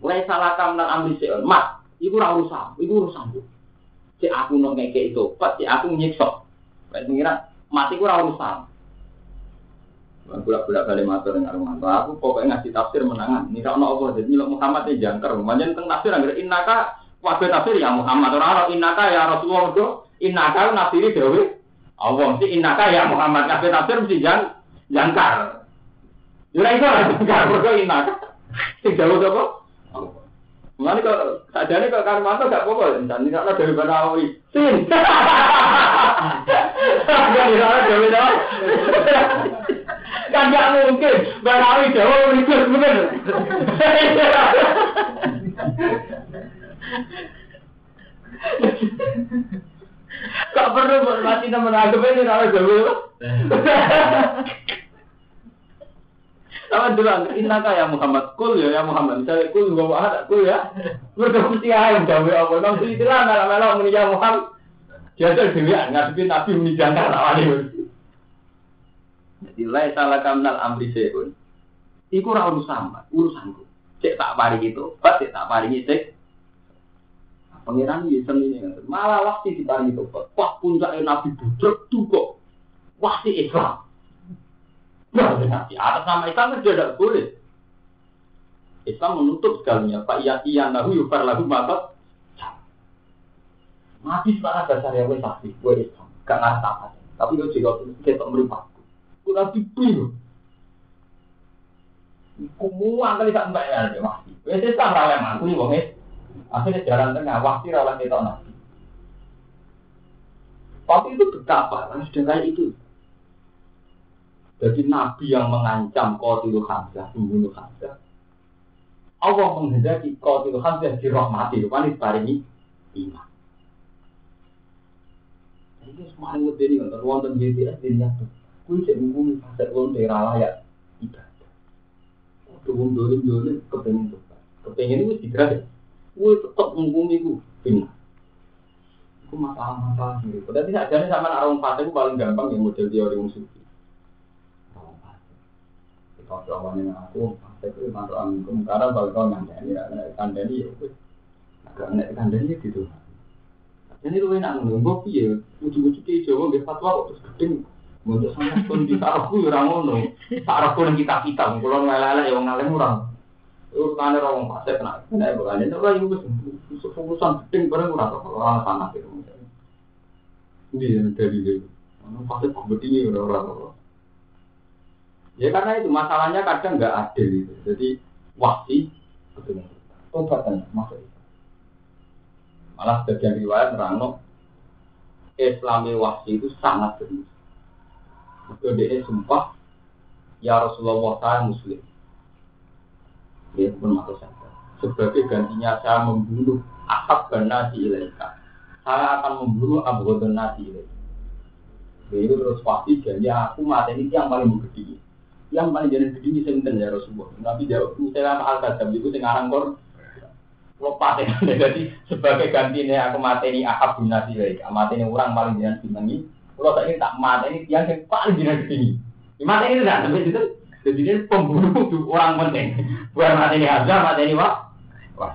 Lai salah kaminal amri seun. Mat, iku ora urusan, iku urusan. Si aku nong ngeke itu, pas si aku nyiksa. Kayak mengira mati ku ora urusan. Budak-budak kali matur dengan rumah. Aku pokoknya ngasih tafsir menangan. Ini kalau Allah jadi Muhammad ini jangkar. Manjen tentang tafsir agar innaka wabe tafsir ya Muhammad. Orang innaka ya Rasulullah itu innaka nafsiri dewi. Allah mesti innaka ya Muhammad. Wabe tafsir mesti jang jangkar. Yura itu jangkar. Berko innaka. Sing jauh apa? Mana kok ada kok karo tuh gak pokok dan ini karena dari Banawi. Sin. Kan di sana dari Banawi. Kan gak mungkin Banawi Jawa berikut bener. Kok perlu mati masih nama nagu ini nama Jawa? Sama dulu, innaka ya Muhammad, kul ya ya Muhammad. Misalnya kul gak ada kul ya. Mereka mesti ayam Jawa apa? Nang sih istilah nara-nara muni ya Muhammad. Tuh dewi ngadepi Nabi muni jangkar awalnya. Jadi lai salah kamnal amri seun. Iku ora urusan, urusanku. Cek tak pari gitu, pas cek tak pari cek. Pangeran ini seni ini malah waktu di pari itu, wah puncaknya nabi budrek tuh kok. wasi Islam. Nah, di atas nama Islam kan tidak boleh. Islam menutup segalanya. Pak iya iya nahu yufar lagu mata. Mati secara dasar ya wes saksi, gue Islam, gak ngerti apa. Tapi gue juga kita meripatku. Gue lagi bingung. Kumua kali tak mbak ya, mati. Wes Islam rawat mantu nih, wong Akhirnya jalan tengah, waktu rawat kita nabi. Tapi itu betapa, sudah kayak itu. Jadi Nabi yang mengancam Qatilul Hamzah, membunuh Hamzah. Allah menghendaki Qatilul Hamzah dirahmati, rupanya diparingi iman. Ini semuanya ngerti ini, untuk wonten BTS di nyatu. Kui cek menghuni fase wong daerah layak ibadah. Waktu wong dolim-dolim kepengen tuh. Kepengen itu tidak ya. Kui tetap menghuni itu, benar. Itu masalah-masalah gitu. Tapi saja sama orang fase itu paling gampang yang model teori fase. Kalau jawabannya aku, itu mantu angkum. Karena kalau kau ngandani, ngandani ya, agak ngandani gitu. Jadi lu enak ngono, mbok piye? Ujug-ujug ki Jawa nggih fatwa kok terus gedeng. Untuk sangat pun di sarafku ya ora ngono. Sarafku nang kita kita, kula ngelelek ya wong alim ora. Urutane ora wong fase kena. Nek bukan itu iku wis fokusan gedeng bareng ora kok ora panas itu. Ndi dari itu. Ono fase gedeng ora ora. Ya karena itu masalahnya kadang nggak adil itu. Jadi wasi betul. Obatan maksudnya. Malah sebagian riwayat nerangno Islami wahsi itu sangat serius. Itu dia sumpah, ya Rasulullah saya muslim. Dia pun masuk saja. Sebagai gantinya saya membunuh akab nasi ilaika. Saya akan membunuh abu nasi ilaika. Jadi terus pasti jadi aku mati ini yang paling gede. Yang paling jadi gede ini senten ya Rasulullah. Nabi jawab, misalnya al-kadam itu sekarang kor lepas ya. Jadi sebagai gantinya aku ahab binasi lagi mati ini orang paling jinak senengi kalau saya ini tak mati ini tiang yang paling jinak tinggi mati ini tidak sampai itu jadi ini pembunuh orang penting. Bukan aja mati ini wah wah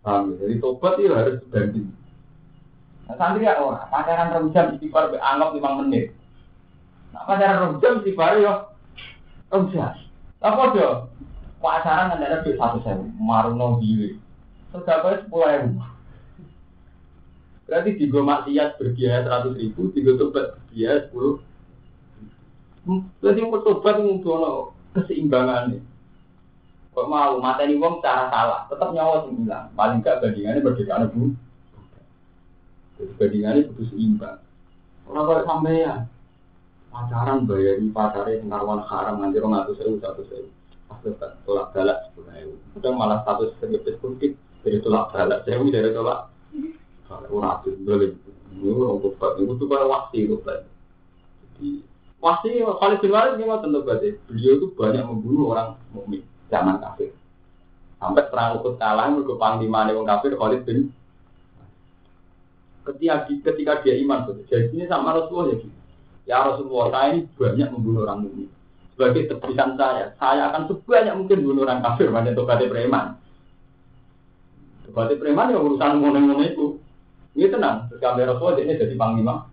paham jadi tobat itu harus ganti nah santri ya orang pacaran rong jam istighfar anggap lima menit nah pacaran rong jam istighfar yo rong jam apa dia pacaran kan ada duit satu sewu, maruno giwe. Sudah kau sepuluh ribu. Berarti di gue maksiat berbiaya seratus ribu, di gue tobat berbiaya sepuluh. Berarti mau tobat ngumpul keseimbangan nih. Kok mau mata ini wong cara salah, tetap nyawa sembilan. Paling gak bandingannya berbeda bu. Bandingannya butuh seimbang. Orang kalau sampai ya pacaran bayari pacaran naruhan haram nanti orang ngatur sewu satu sewu tolak galak sepuluh ribu. Udah malah status sebagai politik dari tolak galak saya dari tolak orang itu boleh. Ini orang tobat itu tuh kayak wasi tobat. Jadi wasi kali Bin ini mau tentu berarti beliau itu banyak membunuh orang mukmin zaman kafir. Sampai perang Uhud kalah mereka panglima orang kafir Khalid bin ketika ketika dia iman jadi ini sama Rasulullah ya gitu. Ya Rasulullah saya ini banyak membunuh orang mukmin sebagai tebusan saya, saya akan sebanyak mungkin bunuh orang kafir banyak tobatnya preman. Tobatnya preman ya urusan ngono-ngono itu. Ini tenang, terus kami Rasul ini jadi panglima.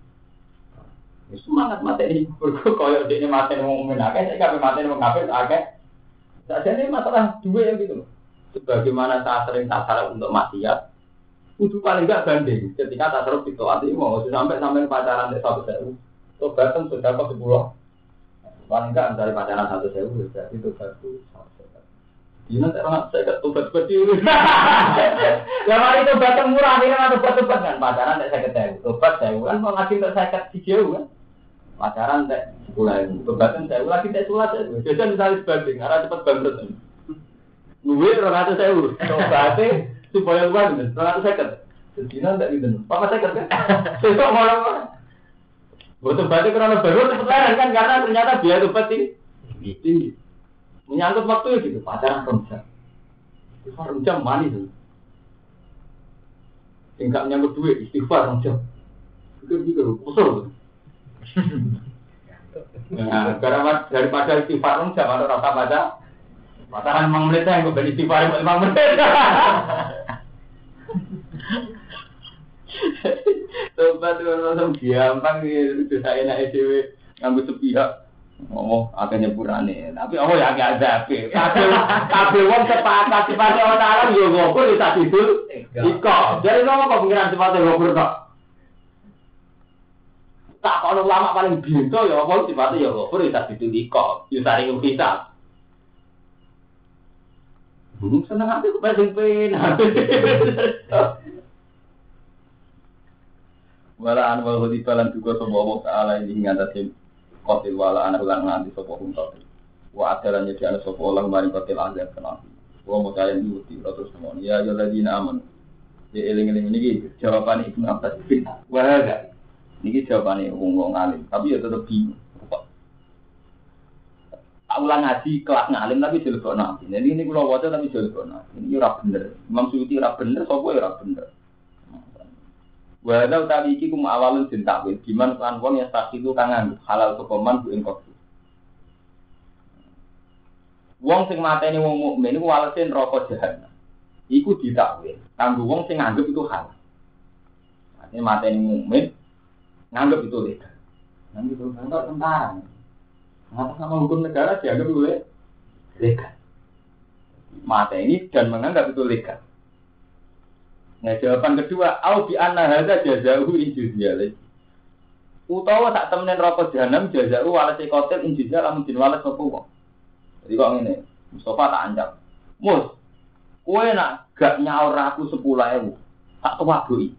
Ini semangat mati ini, berkoyok ini mati mau akeh, saya kami mati mau kafir. Saja ini masalah dua yang gitu. Sebagaimana saya sering tak untuk maksiat, Kudu paling enggak banding. Ketika tak terus itu hati mau sampai sampai pacaran di satu sewu. Tobatan sudah ke sepuluh Paling enggak dari pacaran satu sewu, berarti itu satu Ini nanti orang saya tobat tobat dulu. Ya mari tobat murah ini kan tobat tobat kan pacaran tidak saya ketemu, tobat saya kan mau lagi tidak saya ketemu jauh kan. Pacaran tidak sepuluh ribu, tobatan saya lagi tidak sulat saya. Jadi misalnya sebanding, arah cepat bangkrut. Nunggu orang rata sewu, tobatnya supaya uang, orang rata saya ketemu. Jadi nanti gitu, papa saya ketemu. Saya kok malah Butuh berarti karena baru cepet kan karena ternyata biaya tobat tinggi. tinggi. Menyangkut waktu ya gitu, pacaran rong jam manis tuh. Tingkat menyangkut duit, istighfar rong jam. Itu juga usul. Nah, karena daripada istighfar jam ada rasa baca. Pacaran emang menit yang gue beli istighfar lima menit. Tobat itu langsung gampang gitu, saya naik dewe ngambil sepihak. Oh, agak nyepurane. Tapi oh ya agak ada ape. Kabeh kabeh wong sepakat sifate Allah Taala yo ngopur bisa tidur. Iko. Jadi nopo kok pengiran sifate ngopur kok. Tak kono ulama paling bintu ya apa sifate ya ngopur bisa tidur iko. Yo sari kita. Seneng hati kok paling penak. Wala an wal hudi balan juga semua Allah Taala ini ngatasi kotil wala anak ulang nganti sopo hum kotil. Wa adalah nyediakan sopo orang maring kotil azab kenal. Wa mau kalian diuti terus semua. Ya ya lagi aman. Ya eling eling ini jawaban ibnu Abbas bin Wahada. Ini jawabannya wong wong alim. Tapi ya tetap bingung. ulang ngaji kelas ngalim tapi jelek nabi. Jadi ini kalau wajah tapi jelek nabi. Ini ora bener. Imam Suyuti ora bener, sopo ya ora bener. Walau tadi iki kum awalun den takwil, diman kan wong yang saksi itu kangen halal kepoman bu ingkot. Wong sing mateni wong mukmin iku walese neraka jahanam. Iku ditakwil. Kanggo wong sing nganggep itu halal. Ini mateni mukmin nganggep itu legal. Nganggep itu kantor tentara. Apa sama hukum negara dianggap itu legal. Mata ini dan menganggap itu legal. Nah jawaban kedua, au bi anna hadza jazahu in. Utawa sak temenen rokok jahanam jazahu walase kotel in juziyah lamun din walas sapa. Jadi kok ngene, Mustafa tak ancam. Mus, kowe nak gak nyaur aku 10.000, tak tuwadoki.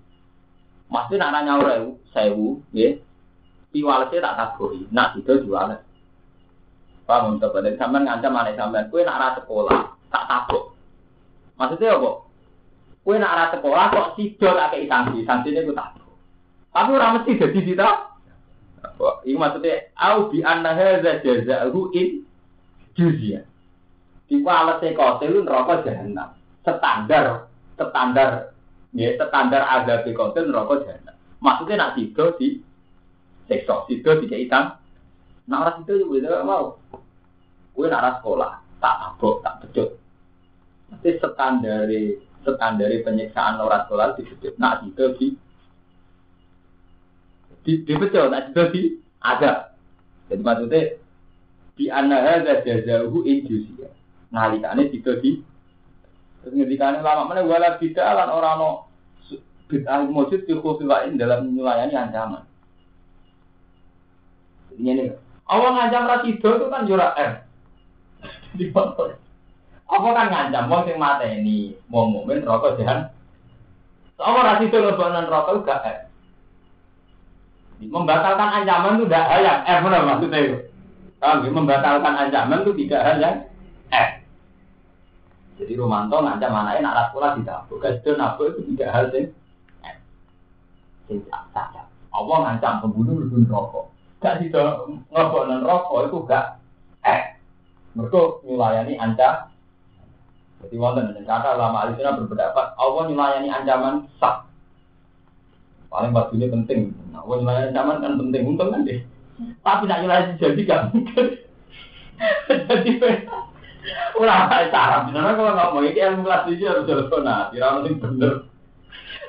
Mesti nak nyaur ewu, 1000, nggih. Pi walase tak taboki, nak itu jualan. Paham untuk sampean ngancam aneh sampean, kowe nak ra sekolah, tak tabok. Maksudnya apa? Kue nak arah sekolah kok sido tak kei sanksi, sanksinya gue tak. Tapi orang mesti jadi kita. Ini maksudnya, au bi anna hadza jazaa'u in juzya. Di walase kotel neraka jahanam. Standar standar ya standar di kotel neraka jahanam. Maksudnya nak sido di sekso, sido di keitan. Nak arah sido juga mau. Kue nak sekolah, tak abok, tak becut. Mesti standar standar penyiksaan orang sholat di situ. Nah, itu di di di betul, nah itu di ada. Jadi maksudnya di anaha jazahu injusia. Nalikane itu di terus ngendikane lama mana wala bid'ah lan ora no bid'ah mujud di khususin dalam melayani ancaman. Ini. Awal ngancam rasido itu kan jurak R. Di. Apa kan ngancam wong sing mateni wong mukmin rokok jahan. Apa ra situ lebonan rokok gak eh. Membatalkan ancaman itu tidak hal yang eh mana maksudnya itu. Kalau membatalkan ancaman itu tidak hal yang eh. Jadi Romanto ngancam anaknya nak sekolah tidak bukan itu nabu itu tidak hal yang eh. Sing saja. Allah ngancam pembunuh lebih rokok. Gak situ ngebonan rokok itu gak eh. Mereka melayani ancam jadi wonten kata lama alisina berpendapat Allah melayani ancaman sah. Paling ini penting. Nah, Allah melayani ancaman kan penting untung kan deh. Tapi nak melayani jadi gak mungkin. jadi ulama cara benar kalau ngomong ini yang kelas tujuh harus telepon nah kira penting bener.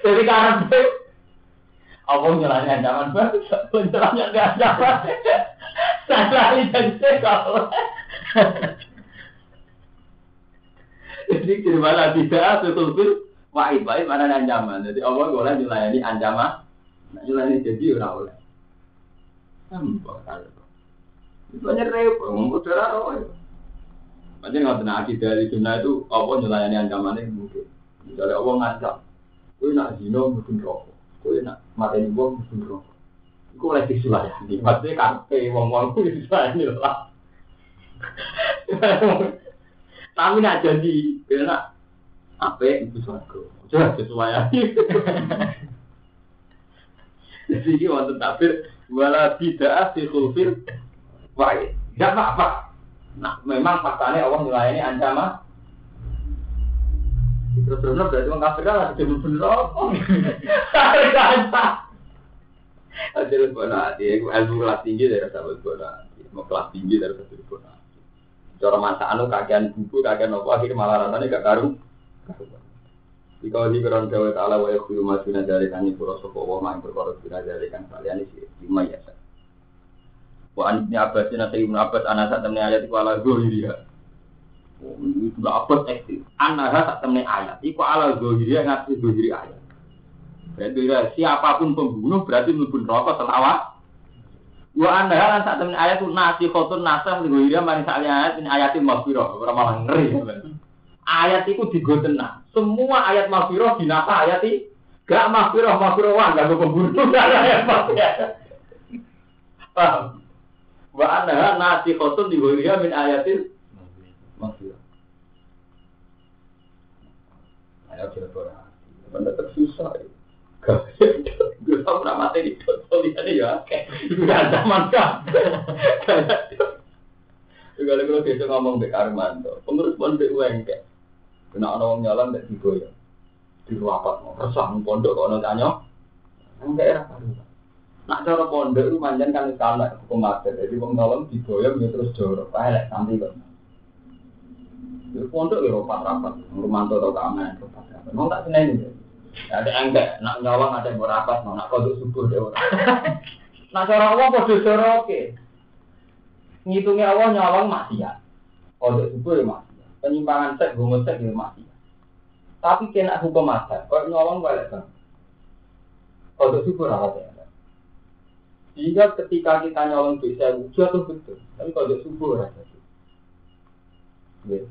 Jadi karena Allah melayani ancaman penjelasannya gak ancaman. Saya jadi kalau Jadi di mana tidak sesuatu wahid wahid mana ancaman. Jadi Allah boleh dilayani ancaman. Nah, dilayani jadi orang oleh. Itu hanya repot, ngomong darah roh. Macam nggak pernah akidah dari dunia itu Allah melayani ancaman ini mungkin. Misalnya Allah ngancam, kau nak zino mungkin rokok, kau nak mati wong mungkin rokok. Kau oleh disulayani, maksudnya kafe wong-wong itu disulayani lah. Tapi nak jadi, nak apa itu suatu. Coba sesuai Jadi ini wonten tabir wala tidak si kulfir baik. Tidak apa-apa. Nah, memang faktanya Allah melayani ancaman. Terus terus berarti orang kafir lah, jadi bener apa? Tarik aja. Ada lebih nanti, ilmu kelas tinggi dari sahabat kelas tinggi dari sahabat. Cara masakan lu kakean buku, kakean apa akhirnya malah rasanya gak karu. Jika di keron dawa ta'ala wa yakhulu ma duna dari kani pura sopo wa ma perkara duna dari kan kalian isi lima ya. Wa an ibni Abbas dan Ibnu Abbas ana sak temne ayat iku ala zahiriha. Oh, lah Abbas ekstrim. Ana sak temne ayat iku ala zahiriha ngasih zahiri ayat. Berarti siapa pun pembunuh berarti mlebu neraka selawat. Wa anda lan sak temen ayat nasi khotun nasah zahiriha maring sak ayat ini ayatin maghfirah ora malah ngeri. Ayat itu digo tenang. Semua ayat maghfirah dinasa ayat ini. Gak maghfirah, maghfirah wah, gak ada ayat. Paham? Wa anha nasi khotun diwiriya min ayatil maghfirah. Ayo kita berdoa. Benda tersusah ya. Gue tau pernah mati di foto lihat ya. Gak zaman kan. Juga kalau kita ngomong Bek Armando, pengurus pondok UNK, Kena orang nyala nggak tiga ya. Di ruapat mau resah pondok orang tanya. Enggak era. Nak cara pondok itu manjan kan sana hukum adat. Jadi wong nyolong digoyong ya terus jorok. Elek nanti. Di pondok ya rapat rapat. Rumanto atau keamanan rapat rapat. Mau tak seneng. Ada enggak, nak nyolong ada yang rapat, mau nak kodok subuh deh orang. Nak cara Allah bodoh oke. Ngitungnya Allah nyolong maksiat. Kodok subuh ya maksiat penyimpangan seks, homoseks ya mati. Tapi kena hukum adat, kalau nyolong balik kan. Kalau syukur apa ya? Jika ketika kita nyolong bisa jatuh betul, tapi kalau syukur aja. Ya.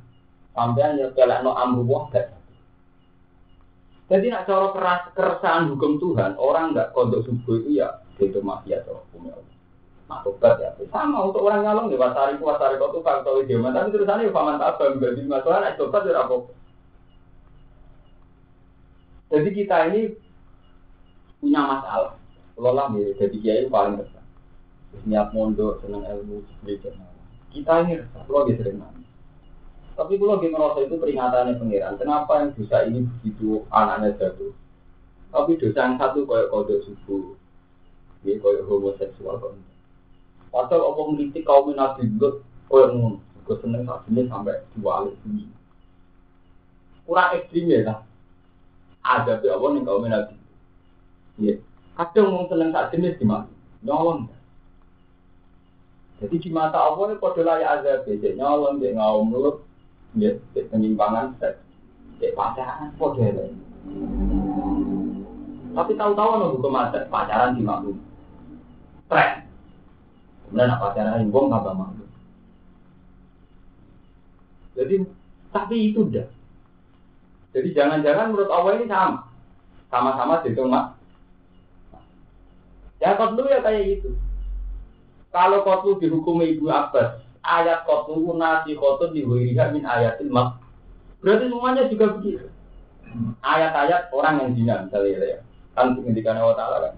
Sampai hanya kelak no amru wahdat. Jadi nak cara keras keresahan hukum Tuhan, orang nggak kodok subuh itu ya itu mafia atau hukumnya Allah. Ya. Sama untuk orang nyalong ya, wasari ku wasari kau tuh kalau dia tapi terusannya ya paman tabang jadi masalah naik tobat ya apa. Jadi kita ini punya masalah. Kalau lah ya, jadi kiai paling besar. Niat mondok, seneng ilmu, belajar. Kita ini resah, sering nangis. Tapi kalau dia merasa itu peringatannya pengiran. Kenapa yang dosa ini begitu anaknya jatuh? Tapi dosa yang satu kayak kode subuh, dia kayak homoseksual kok. Padahal apa ngelitik kaum Nabi Lut, yang ngono, gue seneng saat ini sampai dua kali ini. Kurang ekstrim ya lah. Ada apa nih kaum Nabi. Iya. Kadang mau seneng saat ini gimana? Nyolong. Jadi di mata Allah ini kode layak ada beda nyolong, dia mulut, dia penyimpangan seks, dia pacaran, kode lain. Tapi tahu-tahu hukum adat pacaran di maklum. Tren. Kemudian apa cara wong nggak malu. Jadi tapi itu udah. Jadi jangan-jangan menurut Allah ini sama, sama-sama dihitung mak. Ya kotlu ya kayak gitu. Kalau kotlu dihukumi ibu Abbas, ayat kotlu nasi kotlu diwiriha min ayatil mak. Berarti semuanya juga begitu. Ayat-ayat orang yang zina misalnya ya. Kan ketika Allah Ta'ala kan.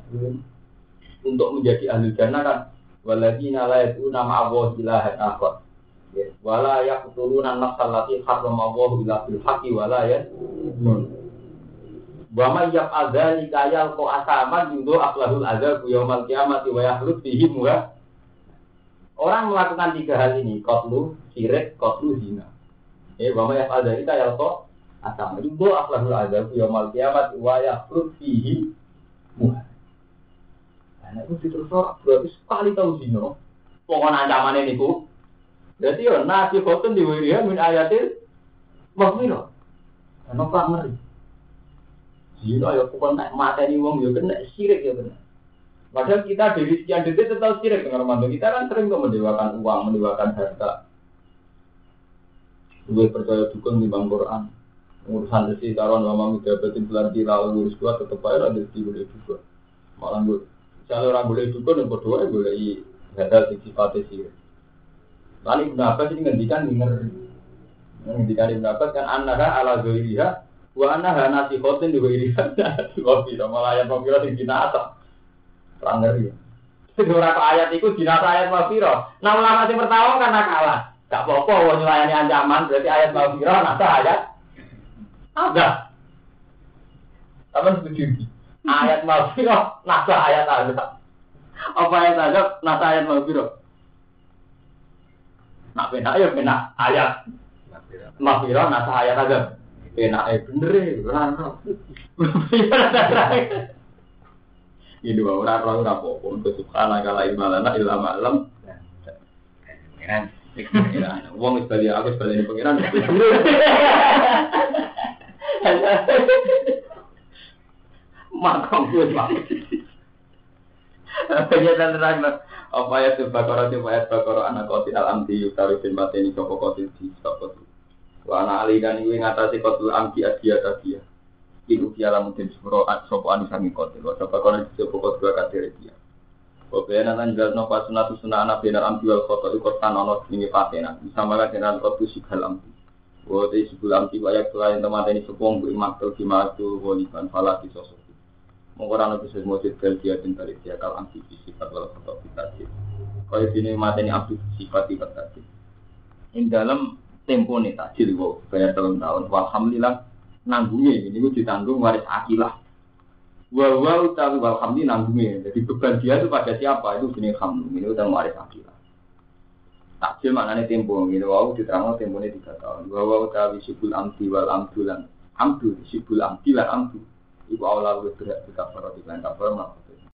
Untuk menjadi ahli jannah kan Waladina la yad'una ma'allahi ilahan akhar. Ya, wala yaqtuluna an-nafsa allati harrama Allahu illa bil haqqi wala yad'un. Wa may yaf'al dzalika yalqa asaman yudu aqlahul adzab yaumal qiyamati wa muha. Orang melakukan tiga hal ini, qatlu, syirik, qatlu, zina. Eh, wa may yaf'al dzalika yalqa asaman yudu aqlahul adzab yaumal qiyamati wa yahlud fihi muha. Nah, itu diterus berarti sekali tahu zino. Pokoknya ancaman ini ku. Jadi ya nasi khotun di wiriya min ayatil makmiro. Karena pak ngeri. Zino ya pokoknya naik mata ini wong ya kena sirik ya benar. Padahal kita dari sekian detik tetap sirik dengan mantu kita kan sering kok mendewakan uang, mendewakan harta. Gue percaya dukung di bang Quran. Urusan resi taruhan mama midabatin bulan tila urus gua tetap aja ada di juga. Malah gue kalau orang boleh dukun, yang berdua boleh hadal sing sifatnya sih. Lalu Ibnu Abbas ini ngendikan denger. Ngendikan Ibnu Abbas kan annaha ala zoiriha wa annaha nasi khotin di zoiriha. Kopi sama ayat mafiro sing dinasa. Terang ngeri. Jadi orang ayat itu dinasa ayat mafiro. Nah ulama yang pertama karena kalah. Gak apa-apa, wong nyulayani ancaman berarti ayat mafiro nasa ayat. Ada. Apa setuju? ayat mafiro nasa ayat azab. Apa ayat azab nasa ayat mafiro? Nak benak ya benak ayat mafiro nasa ayat azab. enak eh bener ya ini bawa ora ora ora apa untuk subhana kala ilmalana ilham alam Pengiran. Wong wis aku wis ini pengiran. Gue pak. Ya dan terang apa ya tuh bakoro tuh ayat bakoro anak kotil alam di yukari bin bateni sopo kotil di sopo tuh. Wa anak ali dan ibu ngatasi kotil amki adia tadia. Ibu dia lamun den sepuro sopo anu sangi kotil. Wa sopo kono sopo kotil kadir dia. Wabena lan jalno pas sunatu sunah anak benar amki wal koto ikut tanono ini patena. Bisa malah dengan kotil sigal amki. Wa te sigal amki wayak selain teman ini sepong bu imak tuh kimatu woliban falaki sosok. Mengkoran itu sesuatu mujud bel dia dan balik dia kalau anti sifat kita sih. Kalau sini mata ini abdi sifat tadi. Ini dalam tempo nih tajil wow bayar tahun tahun. Alhamdulillah nanggungnya ini gue ditanggung waris akilah. Wow wow tapi alhamdulillah nanggungnya. Jadi beban dia itu pada siapa itu jenis hamdung ini udah waris akilah. Takjil maknanya tempo gitu. Wow diterangkan tempo ini tiga tahun. Wow tapi sibul amti wal amdulan. Amdu sibul amti lan amdu. Ibu Allah lebih berat di kafar di lain kafar